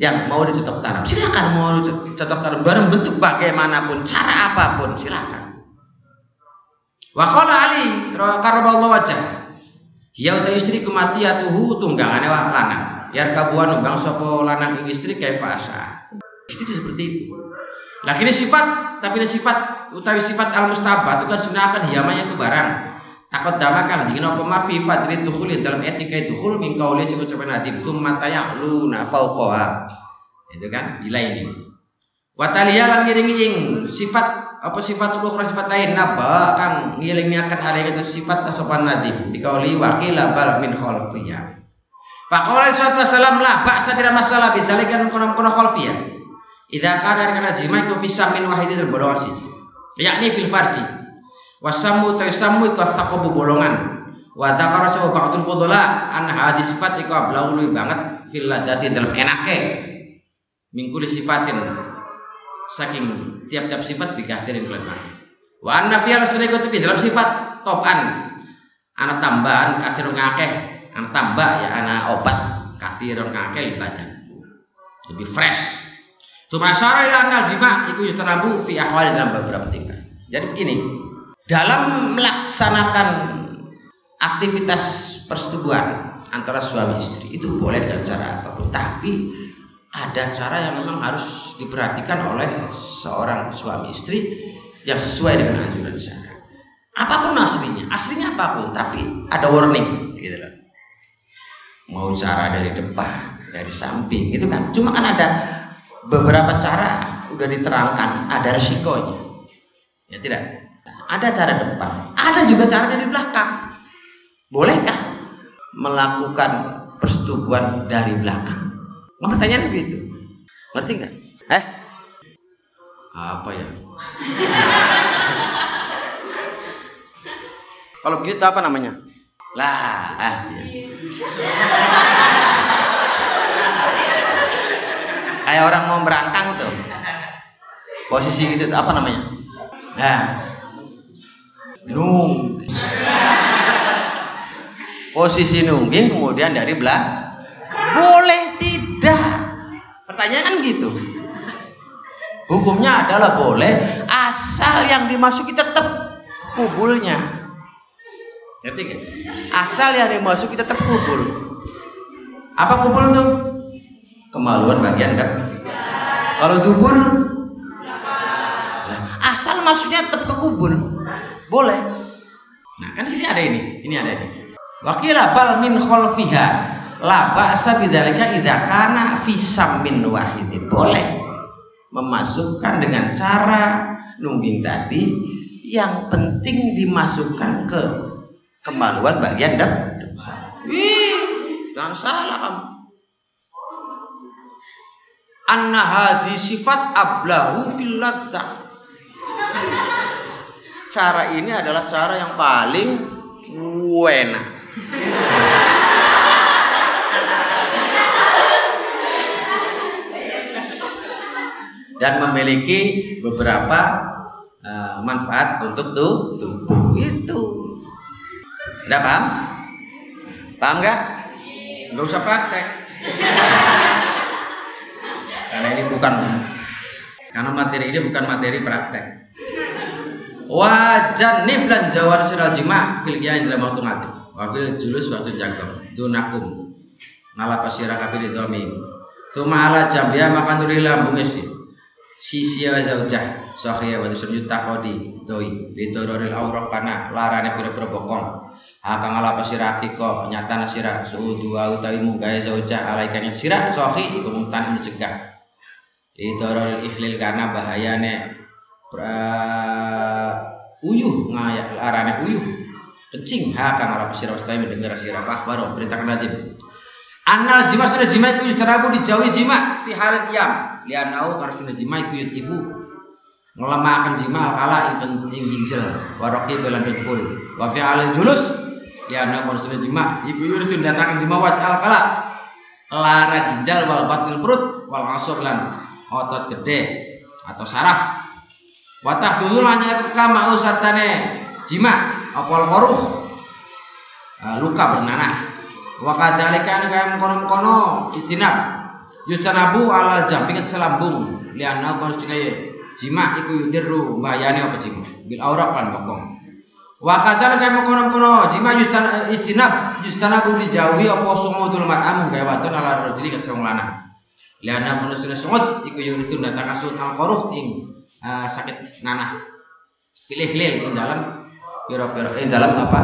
yang mau dicocok tanam. Silakan mau dicocok tanam bareng bentuk bagaimanapun, cara apa pun silakan. Wa qala Ali karaballahu wajah Ya uta istri tuhu tunggangane wah lanang. Yar kabuan nunggang sopo lanang ing istri kayak fasa. Istri seperti itu. Lah ini sifat, tapi ini sifat utawi sifat al mustabat itu kan sunahkan hiyamanya itu barang. Takut damakan dingin apa ma fi fadri dukhuli dalam etika dukhul min qauli sing ucapan hati itu mata yang lu fauqaha. Itu kan bila ini. Watalia lan ngiring sifat apa sifat ukhra sifat lain? Napa kang akan ada itu sifat sopan nadim dikauli wakila bal min khalfiyah Faqala sallallahu wasallam la ba'sa tidak masalah bidzalika kono kono khalfiyah Idza kana kana jima itu bisa min wahidin bolongan siji. Yakni fil farji. Wasamu taisamu iku taqabu bolongan wa dzakara sawu ba'dul fudula an hadis sifat iku ablahu banget fil ladati dalam enake. Mingkuli sifatin saking tiap-tiap sifat bikahtirin kelemah. Wa anna fi rasulih kutubi dalam sifat topan. Anak tambahan kathirun ngakeh anak tambah ya anak obat. Kathirun ngakeh badan lebih fresh. Sumasara ila anal jima iku yutanabu fi ahwali dalam beberapa tingkat. Jadi begini, dalam melaksanakan aktivitas persetubuhan antara suami istri itu boleh dengan cara apa pun, tapi ada cara yang memang harus diperhatikan oleh seorang suami istri yang sesuai dengan anjuran syariat. Apa pun aslinya, aslinya apa pun, tapi ada warning, gitu loh. Mau cara dari depan, dari samping, itu kan. Cuma kan ada beberapa cara udah diterangkan, ada resikonya. Ya tidak. Ada cara depan, ada juga cara dari belakang. Bolehkah melakukan persetubuhan dari belakang? Maka tanya begitu. Ngerti nggak? Eh? Apa ya? Kalau begitu apa namanya? Lah, ah, ya. Kayak orang mau berangkang tuh. Posisi gitu apa namanya? Nah. Nung. Posisi nungging kemudian dari belakang. Boleh tidak? Pertanyaan kan gitu. Hukumnya adalah boleh asal yang dimasuki tetap kubulnya. Ngerti kan? Asal yang dimasuki tetap kubul. Apa kubul tuh? Kemaluan bagian enggak? Kalau dubur asal masuknya tetap ke kubul. Boleh. Nah, kan sini ada ini. Ini ada ini. Wakila bal min khalfiha la ba'sa bidzalika idza kana fi sammin wahidin. Boleh memasukkan dengan cara nungging tadi yang penting dimasukkan ke kemaluan bagian depan. Wih, jangan salah kamu. Anna hadhi sifat ablahu fil Cara ini adalah cara yang paling enak. Dan memiliki beberapa uh, manfaat untuk tuh, tubuh itu. Tidak paham? Paham nggak? Nggak usah praktek. karena ini bukan karena materi ini bukan materi praktek. Wajan niblan jawar siral jima kiai dalam waktu ngati. Wafil julus waktu jagong. Dunakum ngala pasira kapi di domi. Tuma ala jambia makan turi lambung isi sisi zaujah sahih wa tusun takodi doi. Litororil aurah kana larane pira-pira bokong. Akan ala pasira akiko nyata nasira suhu dua utawi munggaya zaujah alaikanya sira sahih iku mungtan mencegah. Litororil ihlil karena bahayane uh, uyuh. Ngayak larane uyuh. Kencing. Akan ala pasira wastai mendengar sira baru perintah nadim Anal jima sudah jima itu terabu dijauhi jima fi hal qiyam lianau sudah jima ikut ibu. Melemahkan jima kala ing ing ginjal waroki belan dengkul wa fi alil julus. Lianau sudah jima. Ibu itu datang jima waj al kala lara ginjal wal batil perut wal ngasur lan otot gede atau saraf. Watah dulu hanya kama usartane jima. Apol koruh luka bernanah. Wakadhalika kaya mengkono-mengkono istinab Yusanabu alal jam pingat selambung. Liana kon sedaya jima iku yudiru mbayane apa jima bil aurak lan bokong wa kadzal kaya mengkono-kono jima yustan ijtinab yustanabu dijauhi apa sumudul mar'am gawe ala rajuli kat sing lanang. Liana kon sunah sungut iku yuridu datang kasut al qaruh ing uh, sakit nanah. Pilih lil ing dalam pira-pira ing dalam apa?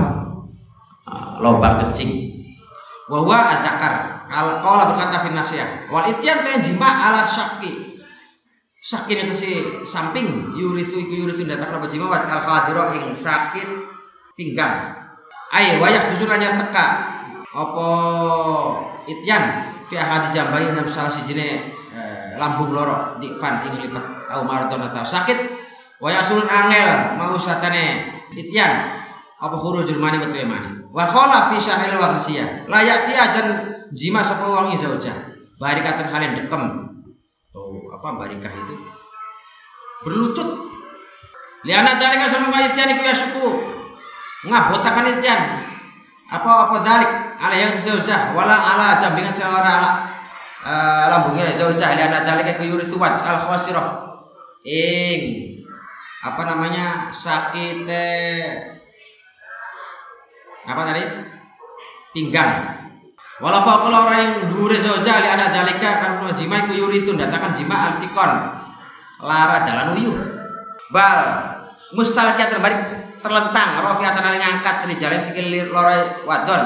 Uh, lobang kecing bahwa adakar kalau berkata fin nasiah wal ityan kayak jima ala syaki sakin itu si samping yuritu iku yuritu datang apa jima wat al khadiro ing sakit pinggang. Ay wayak tujuh nanya teka. Apa ityan fi ahadi jambai dalam salah si jine eh, lambung loro di fan ing lipat au maraton atau sakit wayak sulun angel mau satane ityan apa huruf Jermani betul mani Wa qala fi syarhil warsiyah la ya'ti ajan jima sapa wong zaujah. Barikatan halin dekem. Oh, apa barikah itu? Berlutut. Liana dalika sama kayitian iku ya suku. Ngabotakan itian. Apa apa dalik ala yang zaujah wala ala jambingan seorang ala uh, lambungnya zaujah liana dalika iku yuri tuwat al khosirah. Ing apa namanya sakit apa tadi? Pinggang. Walau kalau orang yang dure zoja li ada dalika kan jima iku yuritun datangkan jima altikon lara jalan uyuh. Bal mustalahnya terbalik terlentang. Rofi atas ngangkat dari jalan sikil lora wadon.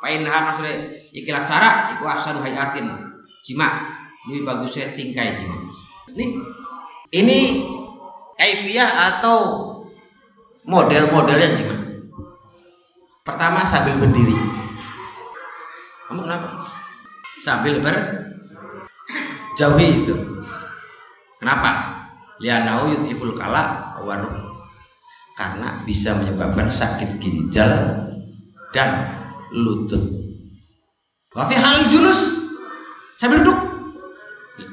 Painhan maksudnya ikilah cara iku asal hayatin. Jima. Lebih bagusnya tingkai jima. Ini ini kaifiyah atau model-modelnya jima Pertama sambil berdiri. Kamu kenapa? Sambil berjauhi itu. Kenapa? Lianau yutiful kala waruh. Karena bisa menyebabkan sakit ginjal dan lutut. Wafi hal julus sambil duduk.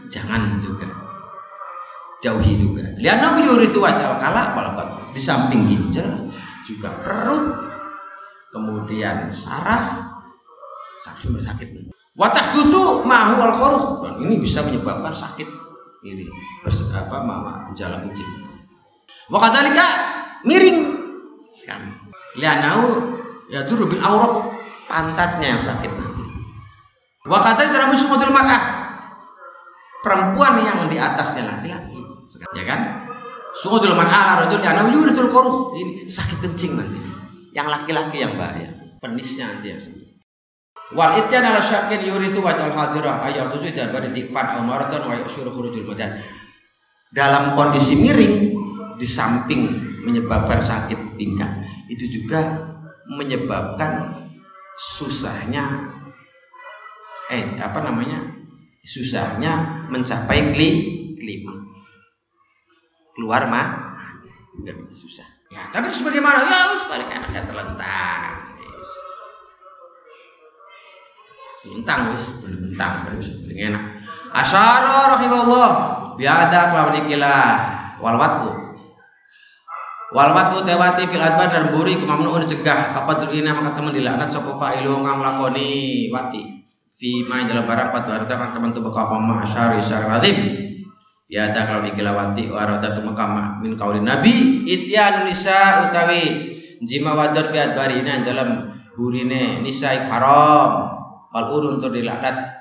Jangan juga. Jauhi juga. Lianau yuritu wajal kala walaupun di samping ginjal juga perut kemudian saraf sakit sakit watak itu mahu al dan ini bisa menyebabkan sakit ini apa mama jalan kencing wa kadzalika miring. Sekarang. Lianau ya dulu bil aurat pantatnya yang sakit nanti. Wa kadzalika dalam sumutul mar'ah. Perempuan yang di atasnya laki-laki ya kan? Sumutul mar'ah rajul lianau yuritul koruh ini sakit kencing nanti yang laki-laki yang bahaya. Penisnya nanti yang sakit Wal ityan ala syakin yuritu wajal hadirah. Ayat tujuh dan berdikfan al maraton wa yusyuru khurujul madan. Dalam kondisi miring di samping menyebabkan sakit pinggang itu juga menyebabkan susahnya eh apa namanya? Susahnya mencapai kli klima keluar mah susah ya tapi itu bagaimana? Ya harus balik anaknya terlentang Bentang wis, bentang terus paling enak. Asyara rahimahullah biada kelawan ikilah wal watu. Wal watu tewati fil adban dan buri kemamnuun dicegah. Faqad ina maka teman dilaknat sapa fa'ilu kang lakoni wati. Fi ma dalam barang patu harta kan teman tu bakal pama asyari syar azim biada kelawan ikilah wati wa arada tu makama min qaulin nabi ityan nisa utawi jima wadon fi adbarina dalam burine nisa haram. Wal urun tur dilaknat.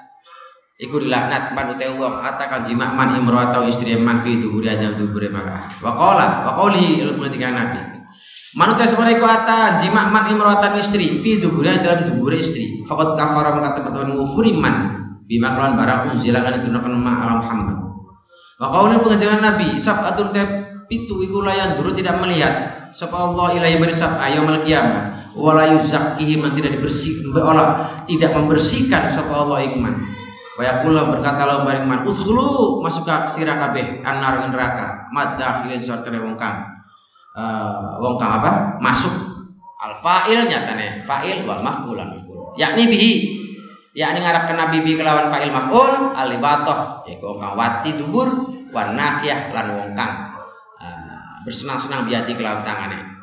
Iku dilaknat man utai wong atakan jima man imro atau istri man fi duburi aja duburi marah wa qala wa ilmu ketika nabi. Man utai semana iku ata jima man imro atan istri fi duburi dalam duburi istri. Fakot kafara betul ngufuri man. Bima kelawan barang unzila kan itu nakan ma alam wa qawli pengajian nabi atun te pitu iku layan dulu tidak melihat. Sapa Allah ilahi berisab ayamal qiyamah. Wala yuzakkihi man tidak dibersihkan Allah tidak membersihkan sapa Allah ikman wa yaqulu berkata Allah maring man udkhulu masuk ke sira kabeh anar neraka. Madakhilin surga wong kang uh, wong kang apa? Masuk. Al nyatane fa'il wal maf'ul yakni bihi yakni ngarep kena bibi kelawan fa'il maf'ul alibatoh yaiku wong kang wati dubur wan nakiyah lan wong kang uh, bersenang-senang biati kelawan tangane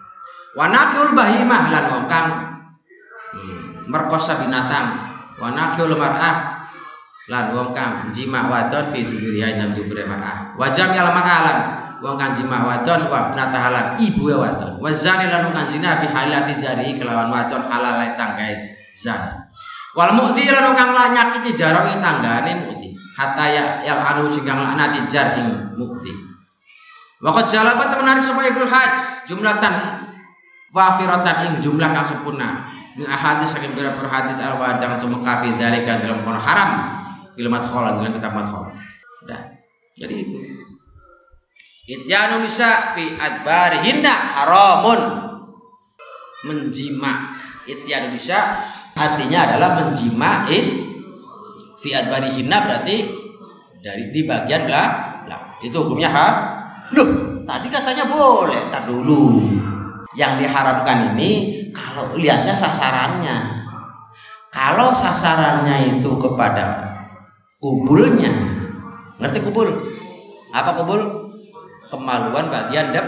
Wanakul bahimah lan wong kang hmm, merkosa binatang. Wanakul mar'ah lan wong kang jima wadon fi duriya nam dubure mar'ah. Wajam yal makalan wong kang jima wadon wa binatahalan ibu ya wadon. Wazani lan wong kang zina bi halati jari kelawan wadon halal tangkai zan. Wal mu'ti lan kang nyakiti jarok tanggane mu'ti. Hatta ya yang anu sing kang laknati jar ing mukti. Waqat jalabat menarik supaya Ibnu Hajj? Jumlatan wafiratan ing jumlah kang sempurna. Min ahadis saking pira hadis al wadang tu mekafi dalika dalam kono haram. Fil madkhol dalam kitab madkhol dah. Jadi itu. Ityanu nisa fi adbarihinna haramun. Menjima Ityanu nisa artinya adalah menjima is fi adbarihinna berarti dari di bagian lah itu hukumnya ha? Loh tadi katanya boleh tak dulu. Yang diharamkan ini kalau lihatnya sasarannya. Kalau sasarannya itu kepada kubulnya ngerti kubul apa kubul kemaluan bagian dep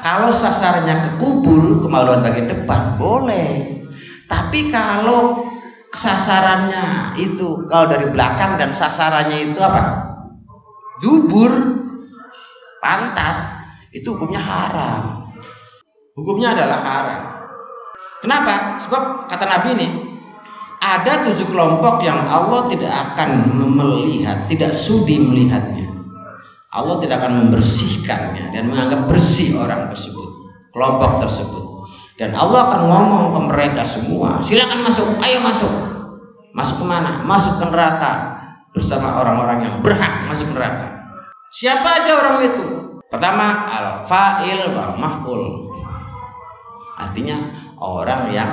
kalau sasarannya ke kubul kemaluan bagian depan boleh tapi kalau sasarannya itu kalau dari belakang dan sasarannya itu apa dubur pantat itu hukumnya haram Hukumnya adalah haram. Kenapa? Sebab kata Nabi ini ada tujuh kelompok yang Allah tidak akan melihat, tidak sudi melihatnya. Allah tidak akan membersihkannya dan menganggap bersih orang tersebut, kelompok tersebut. Dan Allah akan ngomong ke mereka semua, silakan masuk, ayo masuk. Masuk ke mana? Masuk ke neraka. Bersama orang-orang yang berhak masuk neraka. Siapa aja orang itu? Pertama, al-fa'il wa maf'ul. Artinya orang yang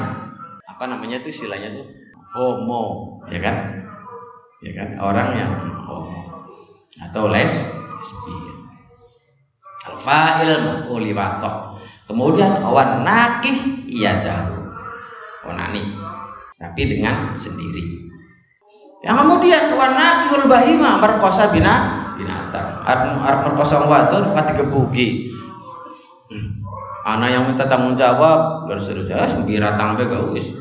apa namanya itu istilahnya tuh homo ya kan? Ya kan? Orang yang homo. Atau les al-fa'il uliwato kemudian awan nakih iya dahu onani tapi dengan sendiri. Yang kemudian awan nakihul bahima merkosa bina binatang. Arep merkosa wadon pati gebugi hmm. Anak yang minta tanggung jawab harus seterusnya sembira tangbe gak wis.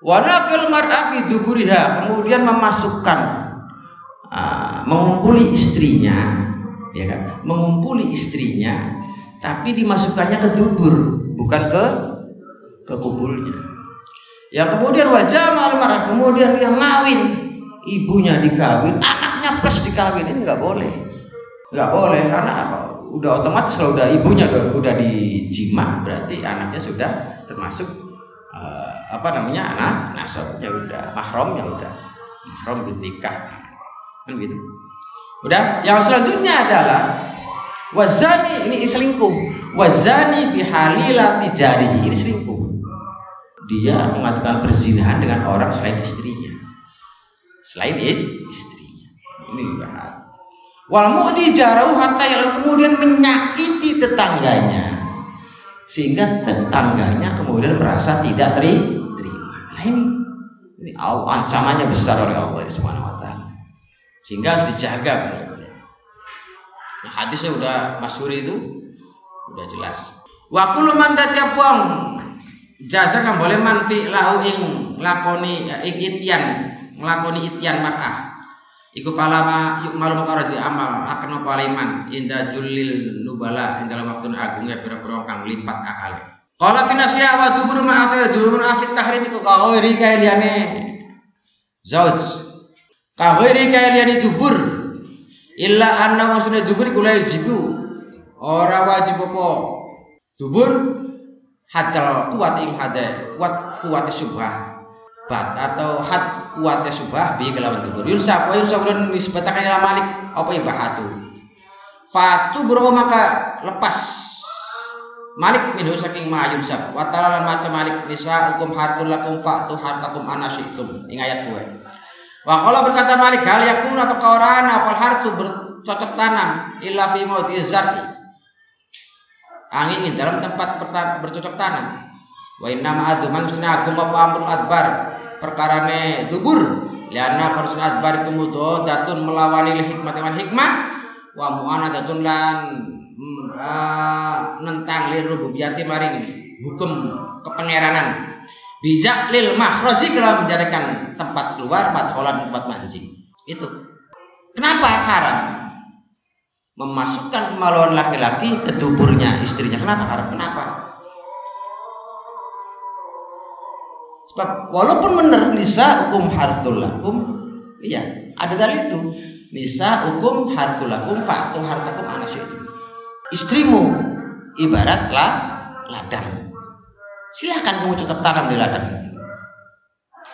Wanakil mar'a fi duburiha kemudian memasukkan uh, mengumpuli istrinya ya kan? Mengumpuli istrinya tapi dimasukkannya ke dubur bukan ke ke kubulnya ya kemudian wajah marah kemudian dia ngawin ibunya dikawin anaknya plus dikawin ini nggak boleh. Nggak boleh karena apa? Udah otomatis kalau udah ibunya udah, udah dijima berarti anaknya sudah termasuk uh, apa namanya anak nasabnya udah mahramnya udah mahram nikah. Kan gitu. Udah, yang selanjutnya adalah wazani ini selingkuh. Wazani bihalilati jari ini selingkuh. Dia mengatakan perzinahan dengan orang selain istrinya. Selain is, istrinya. Ini bahaya. Wal mu'di jarau hatta yang kemudian menyakiti tetangganya. Sehingga tetangganya kemudian merasa tidak terima. Nah ini, ini ancamannya besar oleh Allah Subhanahu sehingga harus dijaga benar-benar. Nah, hadisnya udah masyhur itu udah jelas. Wa kullu man tiap wong jaza kan boleh manfi lahu ing lakoni ing itian nglakoni itian mar'ah. Iku falama yuk malu makara di amal akan apa aliman inda julil nubala ing dalam waktu agungnya pira-pira kang lipat akal. Qala fi nasiya wa dubur ma ata dubur afit tahrim iku ka iri kae liyane zauj Kaghairi kalian dubur illa anna maksudnya dubur kula jibu. Ora wajib apa? Dubur hadal kuat ing kuat kuat subah bat atau had kuat subah bi kelawan dubur. Yunsa apa yunsa ulun nisbatakan ila malik apa ibahatu fatu bro maka lepas. Malik minhu saking mayun sab wa ta'ala macam malik nisa hukum hartul lakum fa'tu hartakum anasikum ing ayat 2 Wa kalau berkata Malik hal yakun apa orang apa hartu bercocok tanam illa fi mawdi zar'i. Angin dalam tempat bercocok tanam. Wa inna ma adu mangsina agum apa amrul adbar perkarane dubur lianna karusun adbar kemudo datun melawani hikmat dengan hikmah wa mu'ana datun lan uh, nentang lir rububiyati maring hukum kepangeranan bijak lil mahroji kalau menjadikan tempat keluar madholan tempat mancing. Itu. Kenapa haram? Memasukkan kemaluan laki-laki ke tuburnya istrinya. Kenapa haram? Kenapa? Sebab walaupun benar nisa hukum hartul lakum. Iya ada dari itu. Nisa hukum hartul lakum fa'tu hartakum itu. Istrimu ibaratlah ladang silahkan kamu tetap tanam di ladang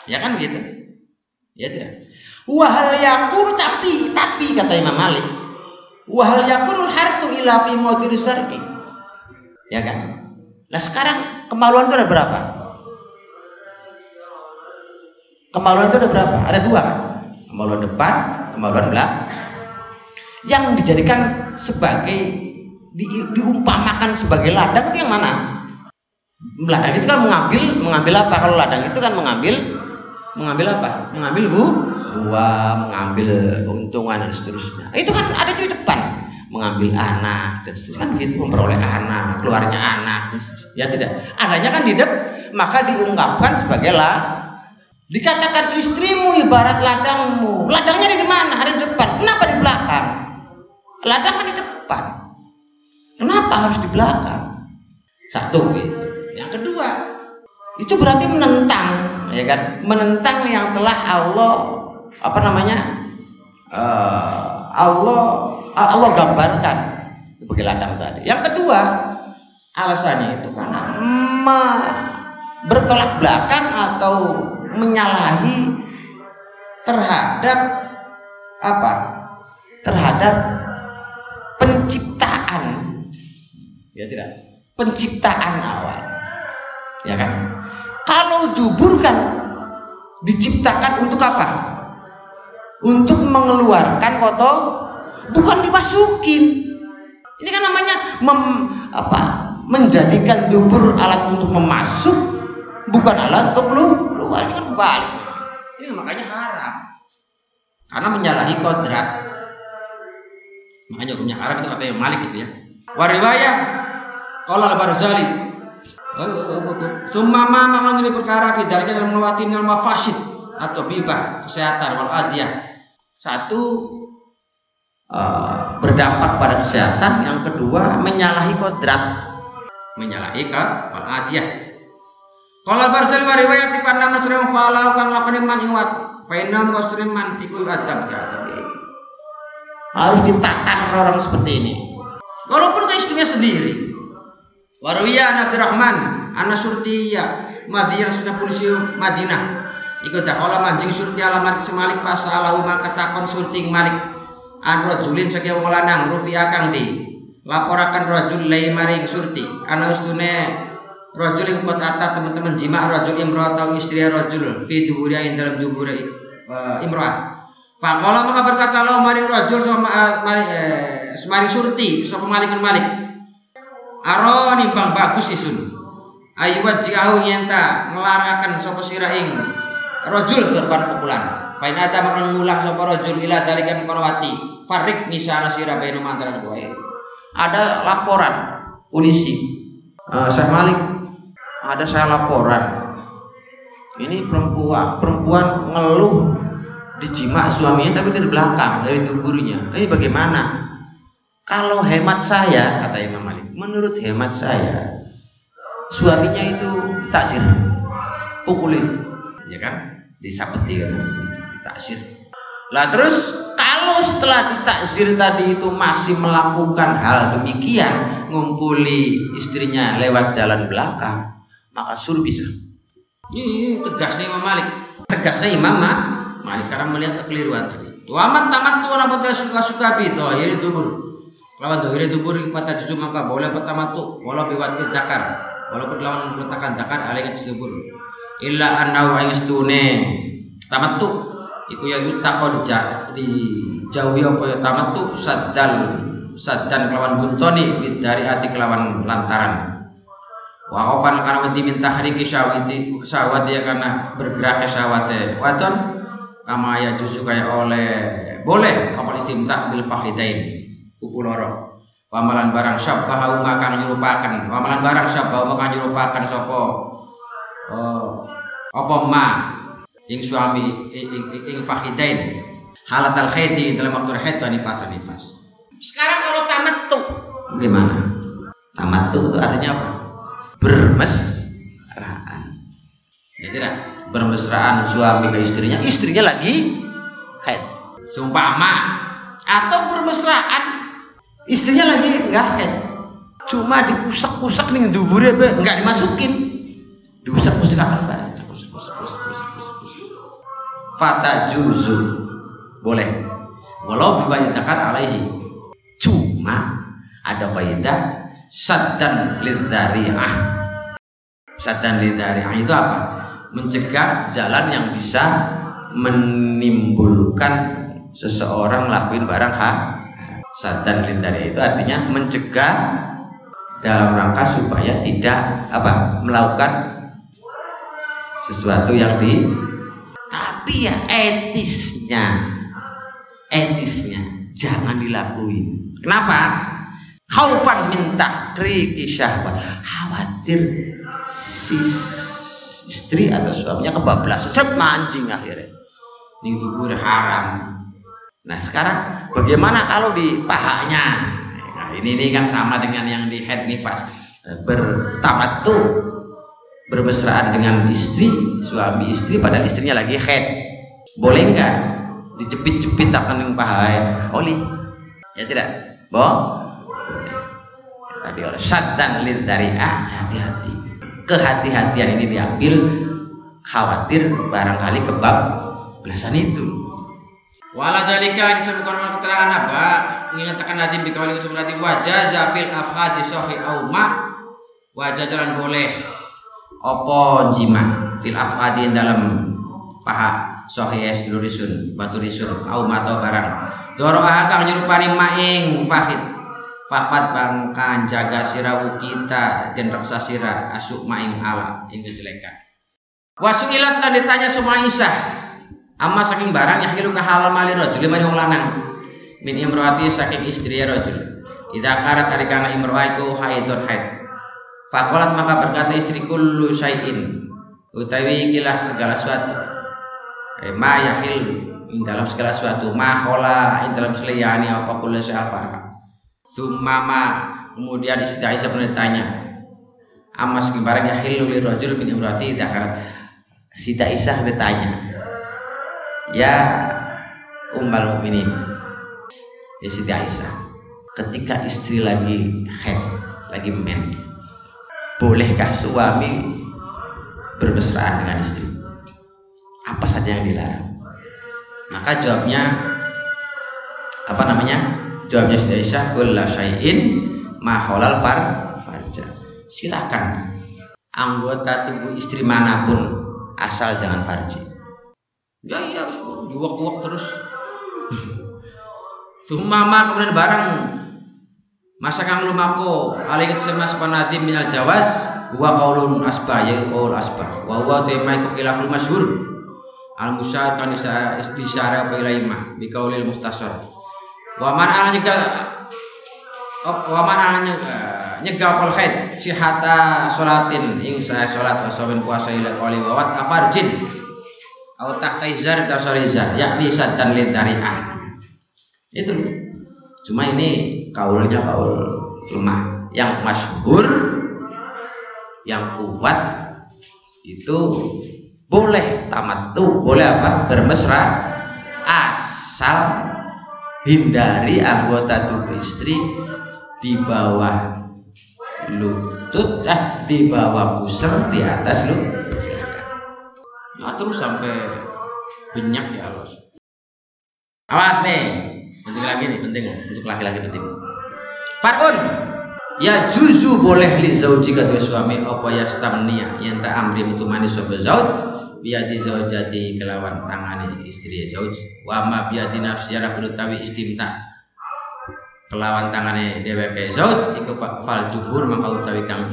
ya kan begitu? Ya tidak? Wahal yakun tapi tapi kata Imam Malik wahal yakunul hartu ila fi mawdir ya kan? Nah sekarang kemaluan itu ada berapa? Kemaluan itu ada berapa? Ada dua. Kemaluan depan kemaluan belakang. Yang dijadikan sebagai di, diumpamakan sebagai ladang itu yang mana ladang itu kan mengambil mengambil apa? Kalau ladang itu kan mengambil mengambil apa? Mengambil bu buah mengambil keuntungan dan seterusnya. Itu kan ada di depan. Mengambil anak dan seterusnya. Kan begitu memperoleh anak keluarnya anak ya tidak. Adanya kan di depan maka diungkapkan sebagai lah dikatakan istrimu ibarat ladangmu. Ladangnya di mana? Ada di depan. Kenapa di belakang? Ladang kan di depan. Kenapa harus di belakang? Satu gitu itu berarti menentang, ya kan? Menentang yang telah Allah apa namanya? Uh, Allah Allah gambarkan sebagai ladang tadi. Yang kedua, alasannya itu karena bertolak belakang atau menyalahi terhadap apa? Terhadap penciptaan. Ya tidak? Penciptaan awal ya kan kalau dubur kan diciptakan untuk apa? Untuk mengeluarkan foto bukan dimasukin. Ini kan namanya mem, apa menjadikan dubur alat untuk memasuk bukan alat untuk lu keluar ini kan balik. Ini makanya haram. Karena menyalahi kodrat. Makanya hukumnya haram itu kata yang malik gitu ya. Wariwayah kalau al-Barzali Summa ma mengenai perkara fidalika dalam melewati minal mafasid atau bibah kesehatan wal adiyah. Satu uh, berdampak pada kesehatan, yang kedua menyalahi kodrat, menyalahi ke adiyah. Kalau barzal riwayat ikan nama sering falau kang lakoni man iwat, fainam kostrin man iku adab ya Harus ditakan orang seperti ini. Walaupun ke istrinya sendiri. Waruya Abdurrahman, anak surtiya, Madinah sudah polisi Madinah. Iku dakhala manjing surti alamat semalik fasalahu maka takon surti malik an rajulin saking wong lanang akang di. Laporakan rajul lai maring surti. Ana ustune rajul iku kota teman-teman jima rajul imro'ah atau istri rajul fi duburi ing dalam duburi uh, imro'ah Pakola maka berkata lo maring rajul sama mari eh, semari surti sapa malikun malik Aro nimbang bagus isun ayu wajiahu yenta ngelarakan sapa sira ing rojul berban pukulan Fain ada makan ngulang sapa rojul ila dalika mengkorwati. Farik misalnya sira bainu antara dua Ada laporan polisi. Uh, saya Malik, ada saya laporan. Ini perempuan perempuan ngeluh dijima suaminya tapi dari belakang dari tubuhnya. Ini bagaimana? Kalau hemat saya kata Imam Malik, menurut hemat saya suaminya itu takzir. Pukulin. Ya kan? Disapeti kan? Taksir lah terus kalau setelah ditakzir tadi itu masih melakukan hal demikian ngumpuli istrinya lewat jalan belakang maka suruh bisa. Ini tegasnya Imam Malik. Tegasnya Imam Malik karena melihat kekeliruan tadi. Tuamat tamat tuh apa suka-suka itu ini tubur lawan tuh ini tubur pada justru maka boleh pertama tuh walau biwat dakar walaupun lawan meletakkan dakar alaikat tubur illa annahu aistune. Tamattu. Iku ya yutakon di jauhi apa ya tamattu saddal saddan kelawan buntoni dari hati kelawan lantaran. Wa opan karena wedi minta hari syawati syawat ya karena bergerak syawate. Wadon kama ya justru kayak oleh boleh apa istimta bil fahidain. Kupuloro wamalan barang syabbahu makang nyerupakan wamalan barang syabbahu makang nyerupakan sopo oh apa ma? Ing suami ing, ing, ing fahidain halat al khaiti dalam waktu haid wa nifas nifas. Sekarang kalau tamattu. Gimana? Tamattu itu artinya apa? Bermesraan. Ya tidak? Bermesraan suami ke istrinya istrinya lagi haid. Sumpama atau bermesraan istrinya lagi enggak haid cuma dipusak-pusak nih dubure enggak dimasukin. Diusak-usak apa Fata juzu. Boleh. Walau dibayangkan alaihi. Cuma ada faidah saddan lidari'ah saddan lidari'ah itu apa? Mencegah jalan yang bisa menimbulkan seseorang lakuin barang hak saddan lidari'ah itu artinya mencegah dalam rangka supaya tidak apa melakukan sesuatu yang di tapi ya etisnya etisnya jangan dilakuin kenapa? Khaufan min takriki syahwat. Khawatir si istri atau suaminya kebablasan. Saya mancing akhirnya? Ini dubur haram nah sekarang bagaimana kalau di pahanya nah, ini ini kan sama dengan yang di head nifas bertamat tuh bermesraan dengan istri, suami istri padahal istrinya lagi head. Boleh enggak dijepit-jepit akan yang paha oli? Ya tidak? Boh? Tadi oleh lil dari ah hati-hati. Kehati-hatian ini diambil khawatir barangkali kebab belasan itu. Wala dalika disebutkan keterangan apa? Mengatakan nanti bikauli ucap nanti wajah zafil afhadi sohi auma. Wajah jalan boleh. Opo jima fil afadi dalam paha sohies lurisun batu risun au mato barang. Doro kang nyerupani maing fahid. Fafat bangkan jaga sirawu kita dan reksa sira asuk maing ala ing kejelekan. Wasu ilat dan ditanya semua isah amma saking barang yang hilu halal mali rojul lima wong lanang. Min imroati saking istri rojul Ida karat adikana imroaiku haidun haid. Fakolat maka berkata istri kullu syai'in. Utawi ikilah segala sesuatu. Eh, ma yahil ing dalam segala sesuatu. Mahola ing dalam seliyani apa kula alfa tumama kemudian istri Aisyah bertanya amas kemarin ya hilu li rajul min imrati dakar Siti Aisyah bertanya ya ummal mukminin. Ya Siti Aisyah. Ketika istri lagi head lagi men bolehkah suami bermesraan dengan istri? Apa saja yang dilarang? Maka jawabnya apa namanya? Jawabnya Siti Aisyah kulla syai'in ma halal far farja. Silakan anggota tubuh istri mana pun asal jangan farji ya iya harus diwak-wak terus. Sumama kemudian barang. Masa kang lumaku alaikat sama sepanati minal jawas. Wa qaulun asbah ya qaul asbah. Wa huwa tema iku khilaful masyhur. Al musar kan disara apa ilaima bi qaulil mukhtasar. Wa man ana juga wa man ana nyega kol haid sihata salatin ing saya salat wa puasa ila qali wa wat afarjin au tahta izar tasalizar yakni saddan lidari'ah itu. Cuma ini kaulnya kaul lemah. Yang masyhur yang kuat itu boleh tamat tuh boleh apa? Bermesra. Asal hindari anggota tubuh istri di bawah lutut ah di bawah pusar di atas lu silakan nah, terus sampai banyak ya Allah awas nih penting lagi nih penting untuk laki-laki penting. Farun ya juzu boleh li zauji kadua suami apa ya stamnia yang tak amri mutumani sobat zauj biadi zaujati kelawan tangani istri zauj. Wa ma biadi nafsi ala tawi istimta kelawan tangane DWP zauj. Iku fal jumhur maka utawi kang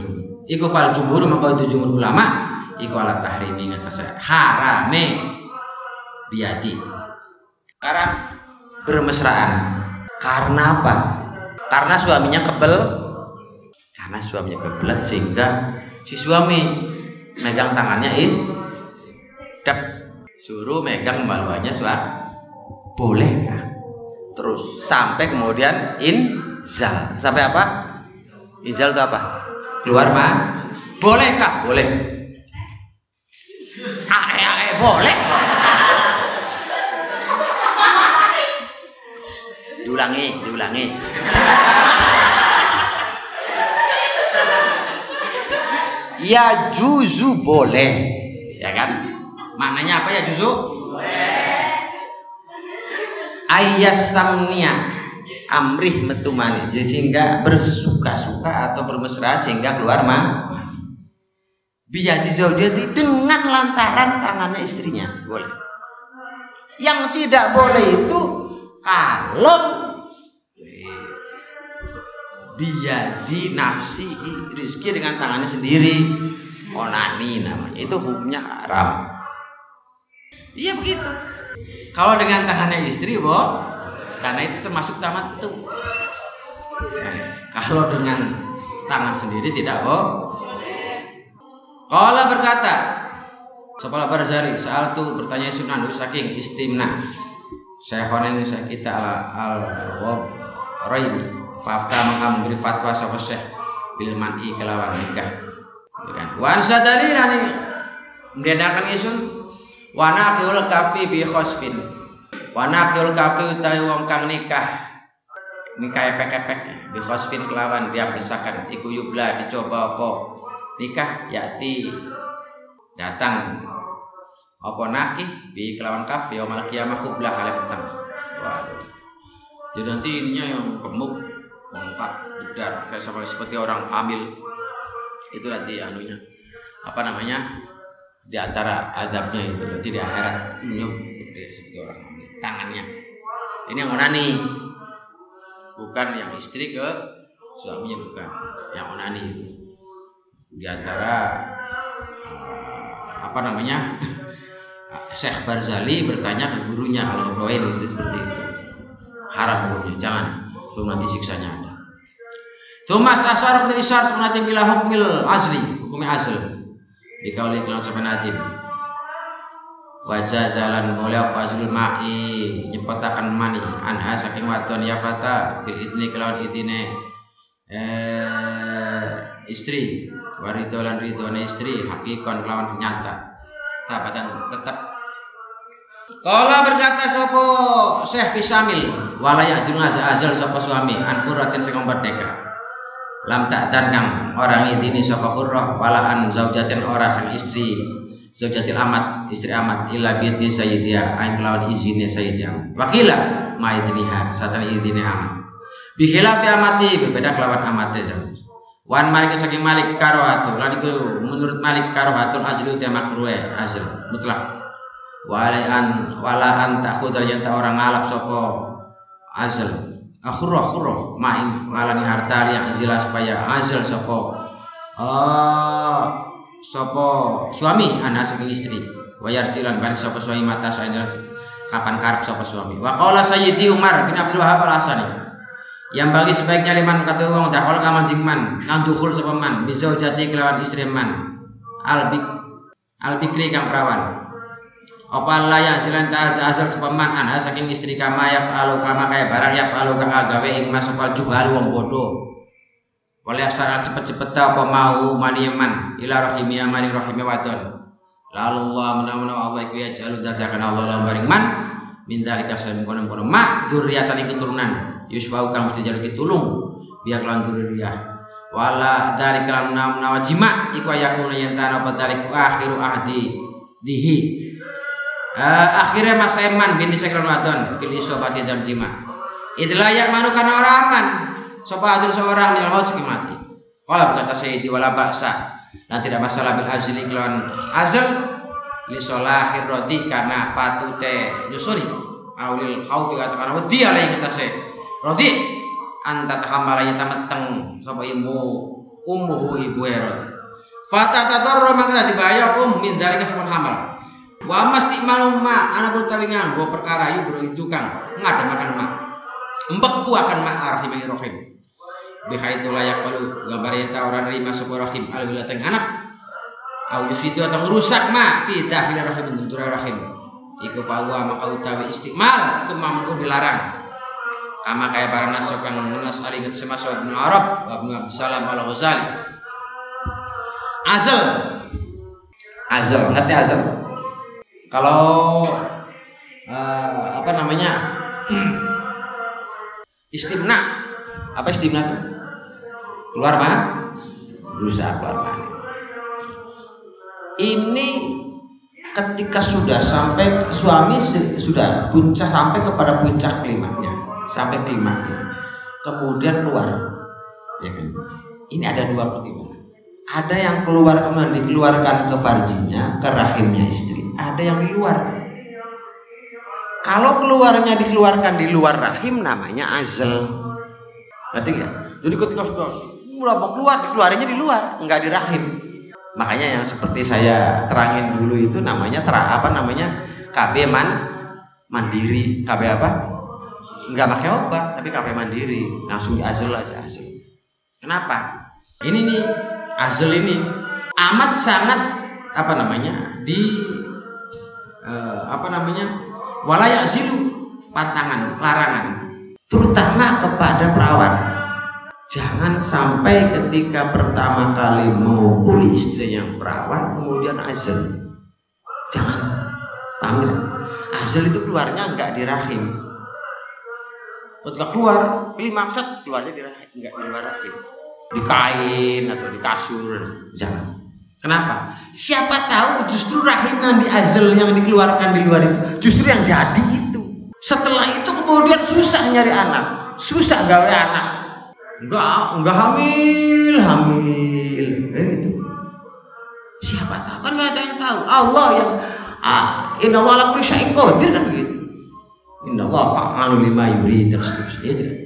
iku fal jumhur maka itu jumhur ulama iku ala tahrimi ngatas harame. Biadi. Haram bermesraan. Karena apa? Karena suaminya kebel. Karena suaminya kebelet sehingga si suami megang tangannya is dep. Suruh megang baluannya suami boleh ya terus sampai kemudian inzal. Sampai apa? Inzal itu apa? Keluar mah. Bolehkah boleh ae ae boleh. Diulangi diulangi. Ya juzu boleh. Ya kan? Maknanya apa ya juzu? Ayas tamnia amrih metumani sehingga bersuka-suka atau bermesra sehingga keluar mah biyadi zaujati dengan lantaran tangannya istrinya. Boleh. Yang tidak boleh itu kalau biyadi nafsi rizki dengan tangannya sendiri. Onani namanya. Itu hukumnya haram. Iya begitu. Kalau dengan tangannya istri boh karena itu termasuk tamat itu nah, kalau dengan tangan sendiri tidak boh kalau berkata Sepalah Barzari saat itu bertanya Sunan saking istimna saya saya kita al al wab raimi Fakta memberi fatwa sapa Syekh bil man'i kelawan nikah. Gitu kan. Wan sadalilan ini mendedakan isun wana kiul kafi bi khosfin. Wana kiul kafi utawi wong kang nikah nikah efek-efek bi khosfin kelawan dia besakan iku yubla dicoba apa nikah yakti datang. Apa nakih? Bi kelawan kafi yaumul kiamah kublah kali petang. Waduh. Jadi nanti ininya yang gemuk bengkak budar. Kayak sama seperti orang hamil itu nanti anunya. Apa namanya? Di antara azabnya itu nanti di akhirat. Nyup seperti orang hamil tangannya. Ini yang onani. Bukan yang istri ke suaminya bukan. Yang onani. itu di antara uh, apa namanya Syekh Barzali bertanya ke gurunya al itu seperti itu haram hukumnya jangan belum nanti siksanya ada. Tumas asar bin isar sunati bila hukmil asli, hukumnya asli. Jika oleh kelan sampai nadim. wajah jalan mulai fazlul ma'i nyepetakan mani anha saking wadon ya fata bil idni kelawan idine eh istri. Warido lan ridone istri hakikon kelawan nyata. Tabatan tetap Kala berkata sopo Syekh Fisamil walaya azil azal sopo suami an qurratin sing merdeka. Lam tak kang orang ini sopo qurrah walaan zaujatin ora sang istri. Zaujatil amat, istri amat illa binti sayyidiha ain kelawan izine sayyidiha. Wakila ma idniha, satan izine amat. Bikhilafi amati berbeda kelawan amate zauj. Wan Malik saking Malik karohatu, lan iku menurut Malik karohatul azlu te makruhe azl mutlak. Walaan walaan takhudar yang tak orang ngalap sopo azl. Akhurah khurah ma'in ngalani harta yang zila supaya azl sopo. Oh, sopo suami anak saking istri wayar silan balik sopo suami mata saya kapan karep sopo suami wa qala sayyidi Umar bin Abdul Wahab al Asani yang bagi sebaiknya liman kata wong dakol kaman dingman kang dukul sapa man bisa jati kelawan istri man. Albik albikri kang perawan. Apa layak silan ta asal sapa man ana saking istri kama ya alu kama kaya barang ya alu kang agawe ing masuk juhal wong bodoh. Oleh asal cepet-cepet apa mau maniman ila rahimia mari rahimia wadon. Lalu Allah menawa Allah iku ya jalu dadakan Allah lan baring man min dalika saem kono-kono keturunan yusfau kang mesti jaluk tulung. Biak lan dzurriyah wala dari kalam nam nawa jima iku ayakuna yen dari akhiru ahdi dihi. Uh, akhirnya mas eman bin disekron wadon fil isobati dan jima. Idlayak manukan orang aman. Sopa adil seorang minal maut mati. Kalau berkata Sayyidi wala baksa dan tidak masalah bil azli kelawan azal li solahir rodi karena patute nyusuri. Aulil khawfi katakan wedi alai kita se rodi anta tahamala yata meteng sapa ibu ummuhu ibu erod fata tadarro maka dibayar um min dari kesempatan hamal wa masti maluma anak pun tawingan gua perkara yuk bro itu kang ngada makan mak. Embeku akan mak rahimah rohim bihaitu layak balu gambar yang orang nerima sebuah rahim al wilateng anak. Au yusidu atau merusak ma fi dakhil rahim bentuk rahim. Iku fawa maka utawi istiqmal itu mampu dilarang kama kaya para nasok yang menas alingat semasa bin Arab wa bin Abdussalam al Ghazali azal. Azal hati azal? Kalau uh, apa namanya? Istimna. Apa istimna itu keluar mah berusaha keluar mah ini ketika sudah sampai suami sudah puncak sampai kepada puncak klimaknya sampai klimaknya kemudian keluar. Ya kan? Ini ada dua pertimbangan ada yang keluar kemudian dikeluarkan ke farjinya ke rahimnya istri. Ada yang di luar. Kalau keluarnya dikeluarkan di luar rahim namanya azal. Ngerti ya jadi ketika sudah mau keluar keluarnya di luar nggak di rahim. Makanya yang seperti saya terangin dulu itu namanya ter apa namanya? KB man mandiri. KB apa nggak pakai obat tapi KB mandiri langsung di azul aja azul kenapa ini nih azul ini amat sangat apa namanya di eh, apa namanya walayak zilu pantangan larangan terutama kepada perawat Jangan sampai ketika pertama kali mengumpuli istri yang perawan kemudian azal. Jangan. Paham? Azal itu keluarnya enggak di rahim. Ketika keluar, pilih maksud keluarnya di rahim, enggak di kain atau di kasur, jangan. Kenapa? Siapa tahu justru rahim yang di azal yang dikeluarkan di luar itu justru yang jadi itu. Setelah itu kemudian susah nyari anak, susah gawe anak, enggak enggak hamil hamil eh itu siapa tahu kan nggak ada yang tahu Allah yang ah inna Allah ala kulli kan inna Allah fa'alu lima yuri terus dia tidak.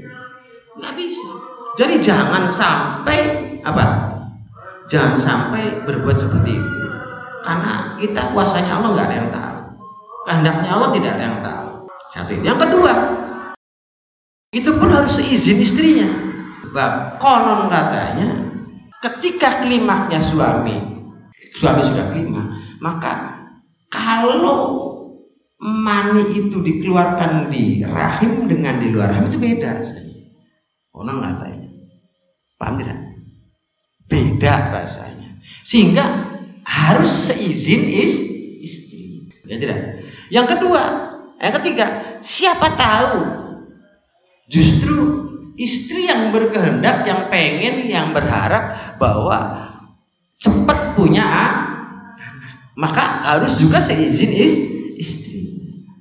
Nggak bisa. Jadi jangan sampai apa? Jangan sampai berbuat seperti itu. Karena kita kuasanya Allah nggak ada yang tahu. Kehendaknya Allah tidak ada yang tahu. Satu yang kedua itu pun harus seizin istrinya. Sebab konon katanya ketika klimaknya suami, suami sudah klimak, maka kalau mani itu dikeluarkan di rahim dengan di luar rahim itu beda rasanya. Orang katanya. Paham tidak? Beda rasanya. Sehingga harus seizin is, istri. Ya tidak? Yang kedua, yang ketiga, siapa tahu justru istri yang berkehendak, yang pengen, yang berharap bahwa cepat punya anak. Maka harus juga seizin is, istri.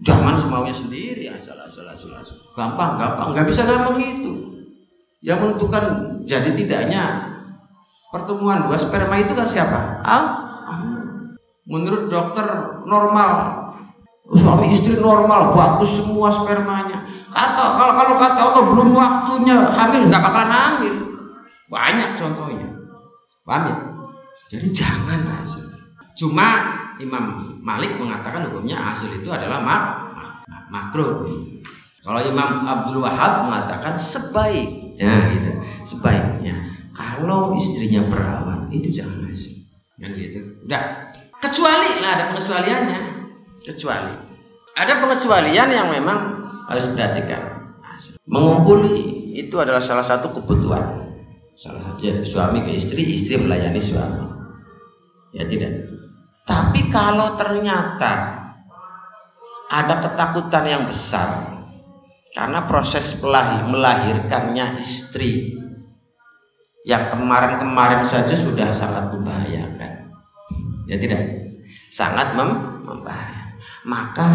Jangan semaunya sendiri, asal asal asal asal. Gampang, gampang, nggak bisa gampang itu. Yang menentukan jadi tidaknya pertemuan dua sperma itu kan siapa? Ah, menurut dokter normal, suami istri normal, bagus semua spermanya. Kata kalau kalau kata Allah belum waktunya hamil nggak bakalan hamil. Banyak contohnya. Paham ya? Jadi jangan hasil. Cuma Imam Malik mengatakan hukumnya hasil itu adalah mak makruh. Kalau Imam Abdul Wahab mengatakan sebaiknya gitu, sebaiknya kalau istrinya perawan itu jangan hasil. Kan gitu. Udah. Kecuali lah ada pengecualiannya. Kecuali. Ada pengecualian yang memang harus diperhatikan. Mengumpuli itu adalah salah satu kebutuhan. Salah satu ya, suami ke istri, istri melayani suami. Ya tidak. Tapi kalau ternyata ada ketakutan yang besar karena proses melahirkannya istri yang kemarin-kemarin saja sudah sangat membahayakan. Ya tidak? Sangat mem membahayakan. Maka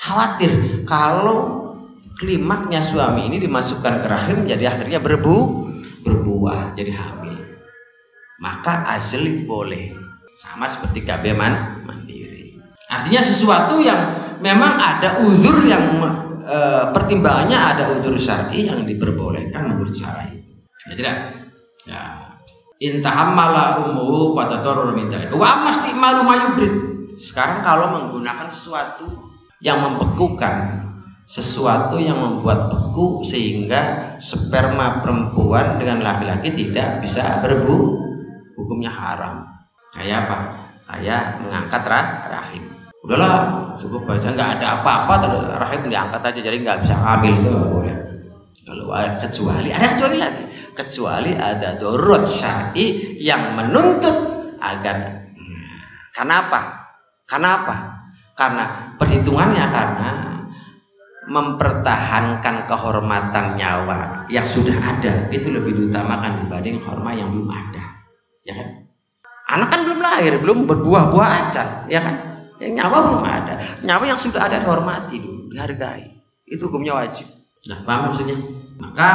khawatir kalau klimaknya suami ini dimasukkan ke rahim jadi akhirnya berbu berbuah jadi hamil. Maka azli boleh sama seperti KB man, mandiri. Artinya sesuatu yang memang ada uzur yang e, pertimbangannya ada uzur syar'i yang diperbolehkan menurut syar'i. Ya tidak? Ya. Intahammala umuhu pada toror minta. Wa masti malu mayubrid. Sekarang kalau menggunakan sesuatu yang membekukan sesuatu yang membuat beku sehingga sperma perempuan dengan laki-laki tidak bisa berbu hukumnya haram kayak apa? Kayak mengangkat rah rahim. Udahlah cukup aja nggak ada apa-apa rahim diangkat aja jadi nggak bisa hamil itu boleh kalau kecuali ada kecuali lagi. Kecuali ada dorot syari yang menuntut agar kenapa kenapa karena perhitungannya karena mempertahankan kehormatan nyawa yang sudah ada itu lebih diutamakan dibanding hormat yang belum ada. Ya kan anak kan belum lahir belum berbuah-buah aja ya kan? Yang nyawa belum ada. Nyawa yang sudah ada dihormati dulu dihargai. Itu hukumnya wajib. Nah paham maksudnya? Maka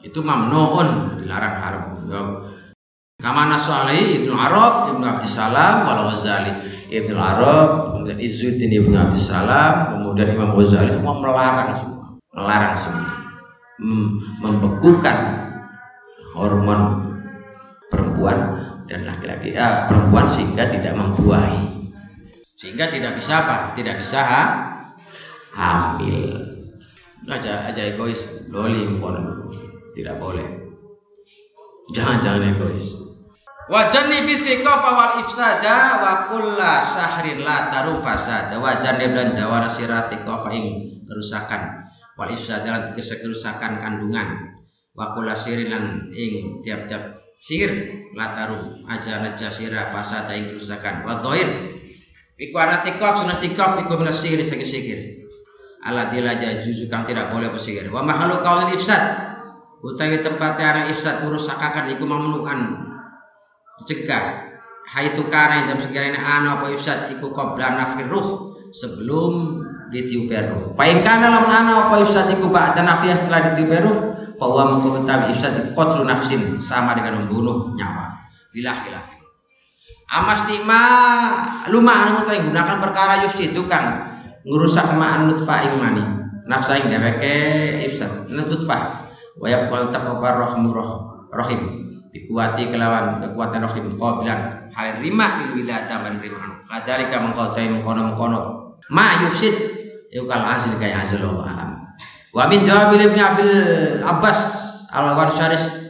itu mamnuun dilarang haram. Kama Nasalih Ibnu Arab, Ibnu Abdissalam, Wal Ghazali, Ibnu Arab, kemudian Izzuddin Ibnu Abdissalam, kemudian Imam Ghazali. Semua melarang semua, melarang semua, membekukan hormon perempuan dan laki-laki, ya, perempuan sehingga tidak membuahi, sehingga tidak bisa apa? Tidak bisa ha? hamil. Aja aja egois, loli tidak boleh. Jangan-jangan egois. Wajan bi thiqafa wal ifsada wa kulla sahrin la taru fasada. Wajan dan jawara sirati ing kerusakan wal ifsada lan kerusakan kandungan. Wa kulla ing tiap-tiap sir la taru aja naja sira fasada ing kerusakan. Wa dhair iku ana thiqaf sunah thiqaf iku minas sihir sing sihir. Ala dilaja juzu kang tidak boleh pesihir. Wa mahalu qaulil ifsad utawi tempatnya arah ifsad merusakakan iku mamnuan cegah haitu kana dalam sekiranya ana apa ifsad iku qabla nafir ruh sebelum ditiup ruh paing kana lamun ana apa ifsad iku ba'da nafiyah setelah ditiup ruh bahwa mengko utawi ifsad qatlu nafsin sama dengan membunuh nyawa. Bilah bilah amas tima luma anu yang gunakan perkara yufsi tukang ngurusak ma'an nutfa ing mani. Nafsa ing dheweke ifsad nutfa wa yaqul taqabar rahmu rahim dikuati kelawan kekuatan rahim qabilan. Hal rima lil wilada man rima kadzalika mengkotai mengkono mengkono ma yufsid yukal asli kaya hasil alam wa min jawab ibn Abil Abbas al warsyaris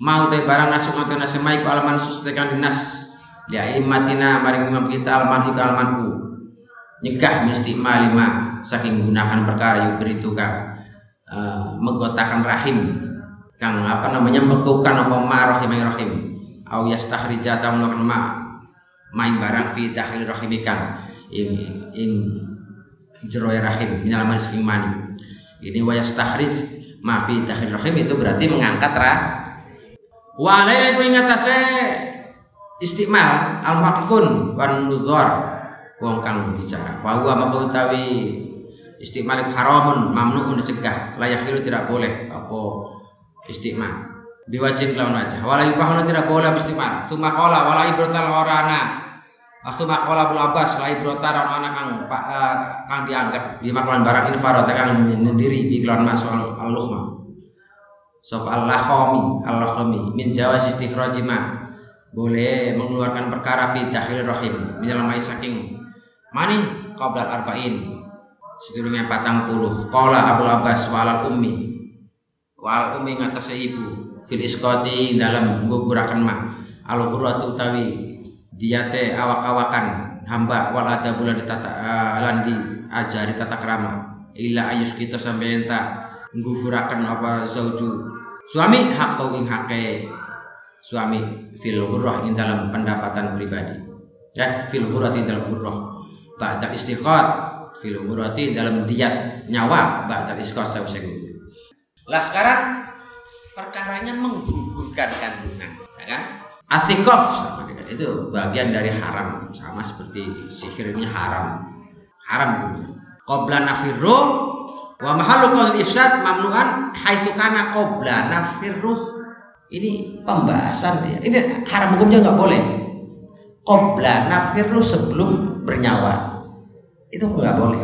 mau te barang nasu atau nasu mai ku alaman sus tekan dinas. Li imatina maring imam kita almanhi almanku. Nyegah mesti malima saking gunakan perkara yuk itu kang. Uh, menggotakan rahim. Kang apa namanya mekukan apa ma rahim rahim. Au yastakhrija ta melakukan ma. Main barang fi dakhil rahimikan in in jeroy rahim menyelamat saking mani ini wa yastakhrij ma fi dakhil rahim itu berarti mengangkat rah wa alaihi ku ingat istimal al haqiqun wan nudhar wong kang bicara. Wa huwa maka utawi istimal haramun mamnuun dicegah layak itu tidak boleh. Apa? Istimal biwajin kelawan wajah. Wala yubahuna tidak boleh istimal summa qala wala ibratal orana Waktu makola bul abbas lai brotar anak kang uh, kang dianggap di makolan barang ini farota kang sendiri di kelawan masuk al luhma Sop Allah khomi Allah khomi min jawa istikhrajima boleh mengeluarkan perkara fi dakhil rahim menyelamai saking mani qabla arba'in sedurunge patang puluh. Qala Abu Abbas walal ummi wal ummi ngatas ibu fil isqati dalam gugurakan mak al qurratu utawi diate awak-awakan hamba wal ada bulan ditata uh, lan diajari tata krama. Illa ayus kita sampai enta gugurakan apa zauju. Suami hak kau ing hake suami fil hurrah ini dalam pendapatan pribadi. Ya fil hurrati dalam hurrah ba'da istiqat fil hurrati dalam diat nyawa ba'da istiqat saya lah sekarang perkaranya menggugurkan kandungan ya kan? Dengan itu bagian dari haram sama seperti sihirnya haram haram qabla nafirru wa mahallu qaul ifsad mamnuan haitsu kana qabla nafirru ini pembahasan ya. Ini haram hukumnya nggak boleh. Qobla nafirru sebelum bernyawa. Itu nggak boleh.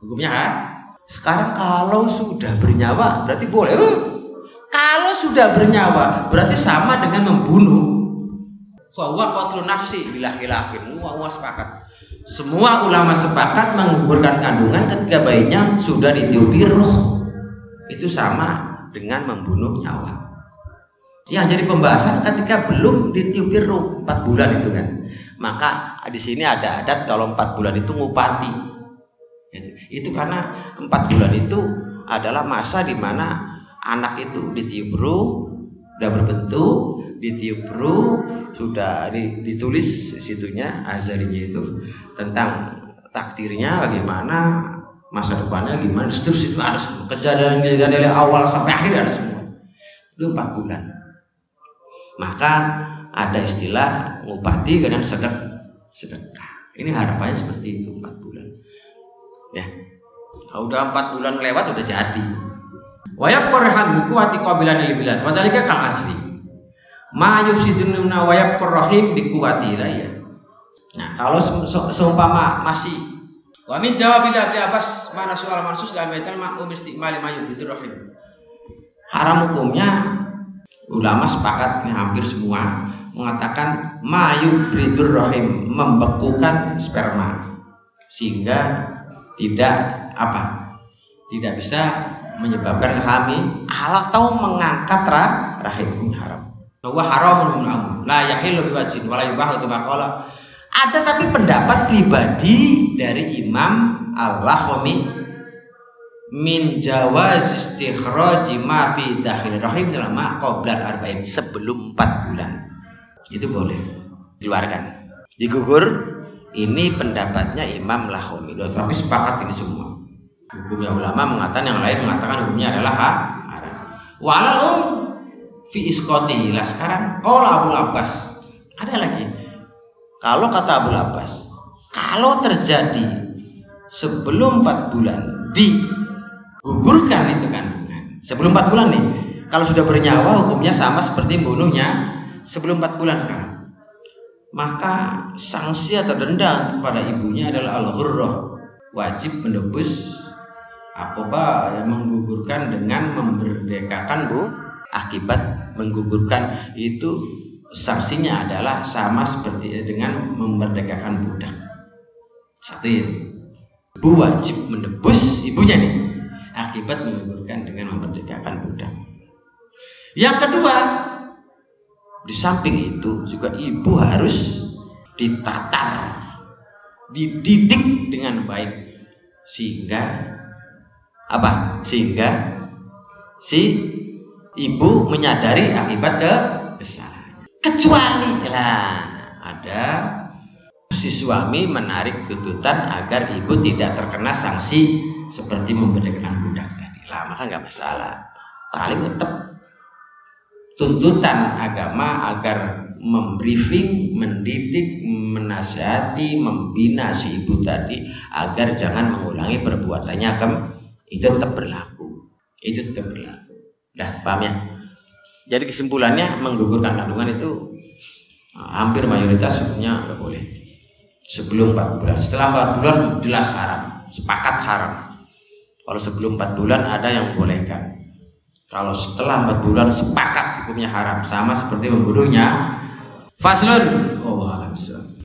Hukumnya kan? Sekarang kalau sudah bernyawa berarti boleh. Kalau sudah bernyawa berarti sama dengan membunuh. Bahwa qatlu nafsi bila khilafin. Wah, sepakat. Semua ulama sepakat menggugurkan kandungan ketika bayinya sudah ditiupi ruh. Itu sama dengan membunuh nyawa yang jadi pembahasan ketika belum ditiupi ruh empat bulan itu kan maka di sini ada adat kalau empat bulan itu ngupati itu karena empat bulan itu adalah masa di mana anak itu ditiup ruh sudah berbentuk ditiup ruh sudah ditulis situnya azalinya itu tentang takdirnya bagaimana masa depannya gimana terus itu ada semua kejadian-kejadian dari awal sampai akhir ada semua itu empat bulan maka ada istilah ngupati dengan sedek sedekah. Ini harapannya seperti itu empat bulan. Ya, kalau udah empat bulan lewat udah jadi. Wayab korham kuwati qabilan libilat. Wadalika kang asli. Ma yufsidununa wayab korrahim bikuwati ya. Nah, kalau seumpama masih Wa min jawabil Abi Abbas mana soal mansus dalam baitan ma'um istiqmal ma yubidur rahim. Haram hukumnya ulama sepakat hampir semua mengatakan mayu bridur rahim membekukan sperma sehingga tidak apa tidak bisa menyebabkan hamil atau mengangkat rah, rahim bahwa haram la yahilu biwajin wala yubahu ada tapi pendapat pribadi dari Imam Al-Lahami min jawaz istikhraji ma fi dakhil rahim dalam qabla arba'in sebelum 4 bulan. Itu boleh dikeluarkan. Digugur ini pendapatnya Imam Lahumi. Tapi sepakat ini semua. Hukumnya ulama mengatakan yang lain mengatakan hukumnya adalah haram. Walal um fi iskoti. Lah sekarang qala Abu Abbas. Ada lagi. Kalau kata Abu Abbas, kalau terjadi sebelum 4 bulan di gugurkan itu kan sebelum empat bulan nih kalau sudah bernyawa hukumnya sama seperti bunuhnya sebelum empat bulan sekarang maka sanksi atau denda kepada ibunya adalah al-hurrah wajib menebus apa yang menggugurkan dengan memerdekakan bu akibat menggugurkan itu sanksinya adalah sama seperti dengan memerdekakan budak satu itu ibu wajib menebus ibunya nih akibat menggugurkan dengan memerdekakan budak. Yang kedua, di samping itu juga ibu harus ditatar, dididik dengan baik sehingga apa? Sehingga si ibu menyadari akibat ke kesalahan. Kecuali lah ada si suami menarik tuntutan agar ibu tidak terkena sanksi seperti memberikan budak tadi. Lah maka nggak masalah. Paling tetap tuntutan agama agar membriefing, mendidik, menasihati, membina si ibu tadi agar jangan mengulangi perbuatannya kem itu tetap berlaku. Itu tetap berlaku. Dah paham ya? Jadi kesimpulannya menggugurkan kandungan itu nah, hampir mayoritas sebenarnya nggak boleh. Sebelum 4 bulan. Setelah 4 bulan jelas haram, sepakat haram. Kalau sebelum 4 bulan ada yang bolehkan. Kalau setelah 4 bulan sepakat hukumnya haram sama seperti membunuhnya Faslun. Oh, alam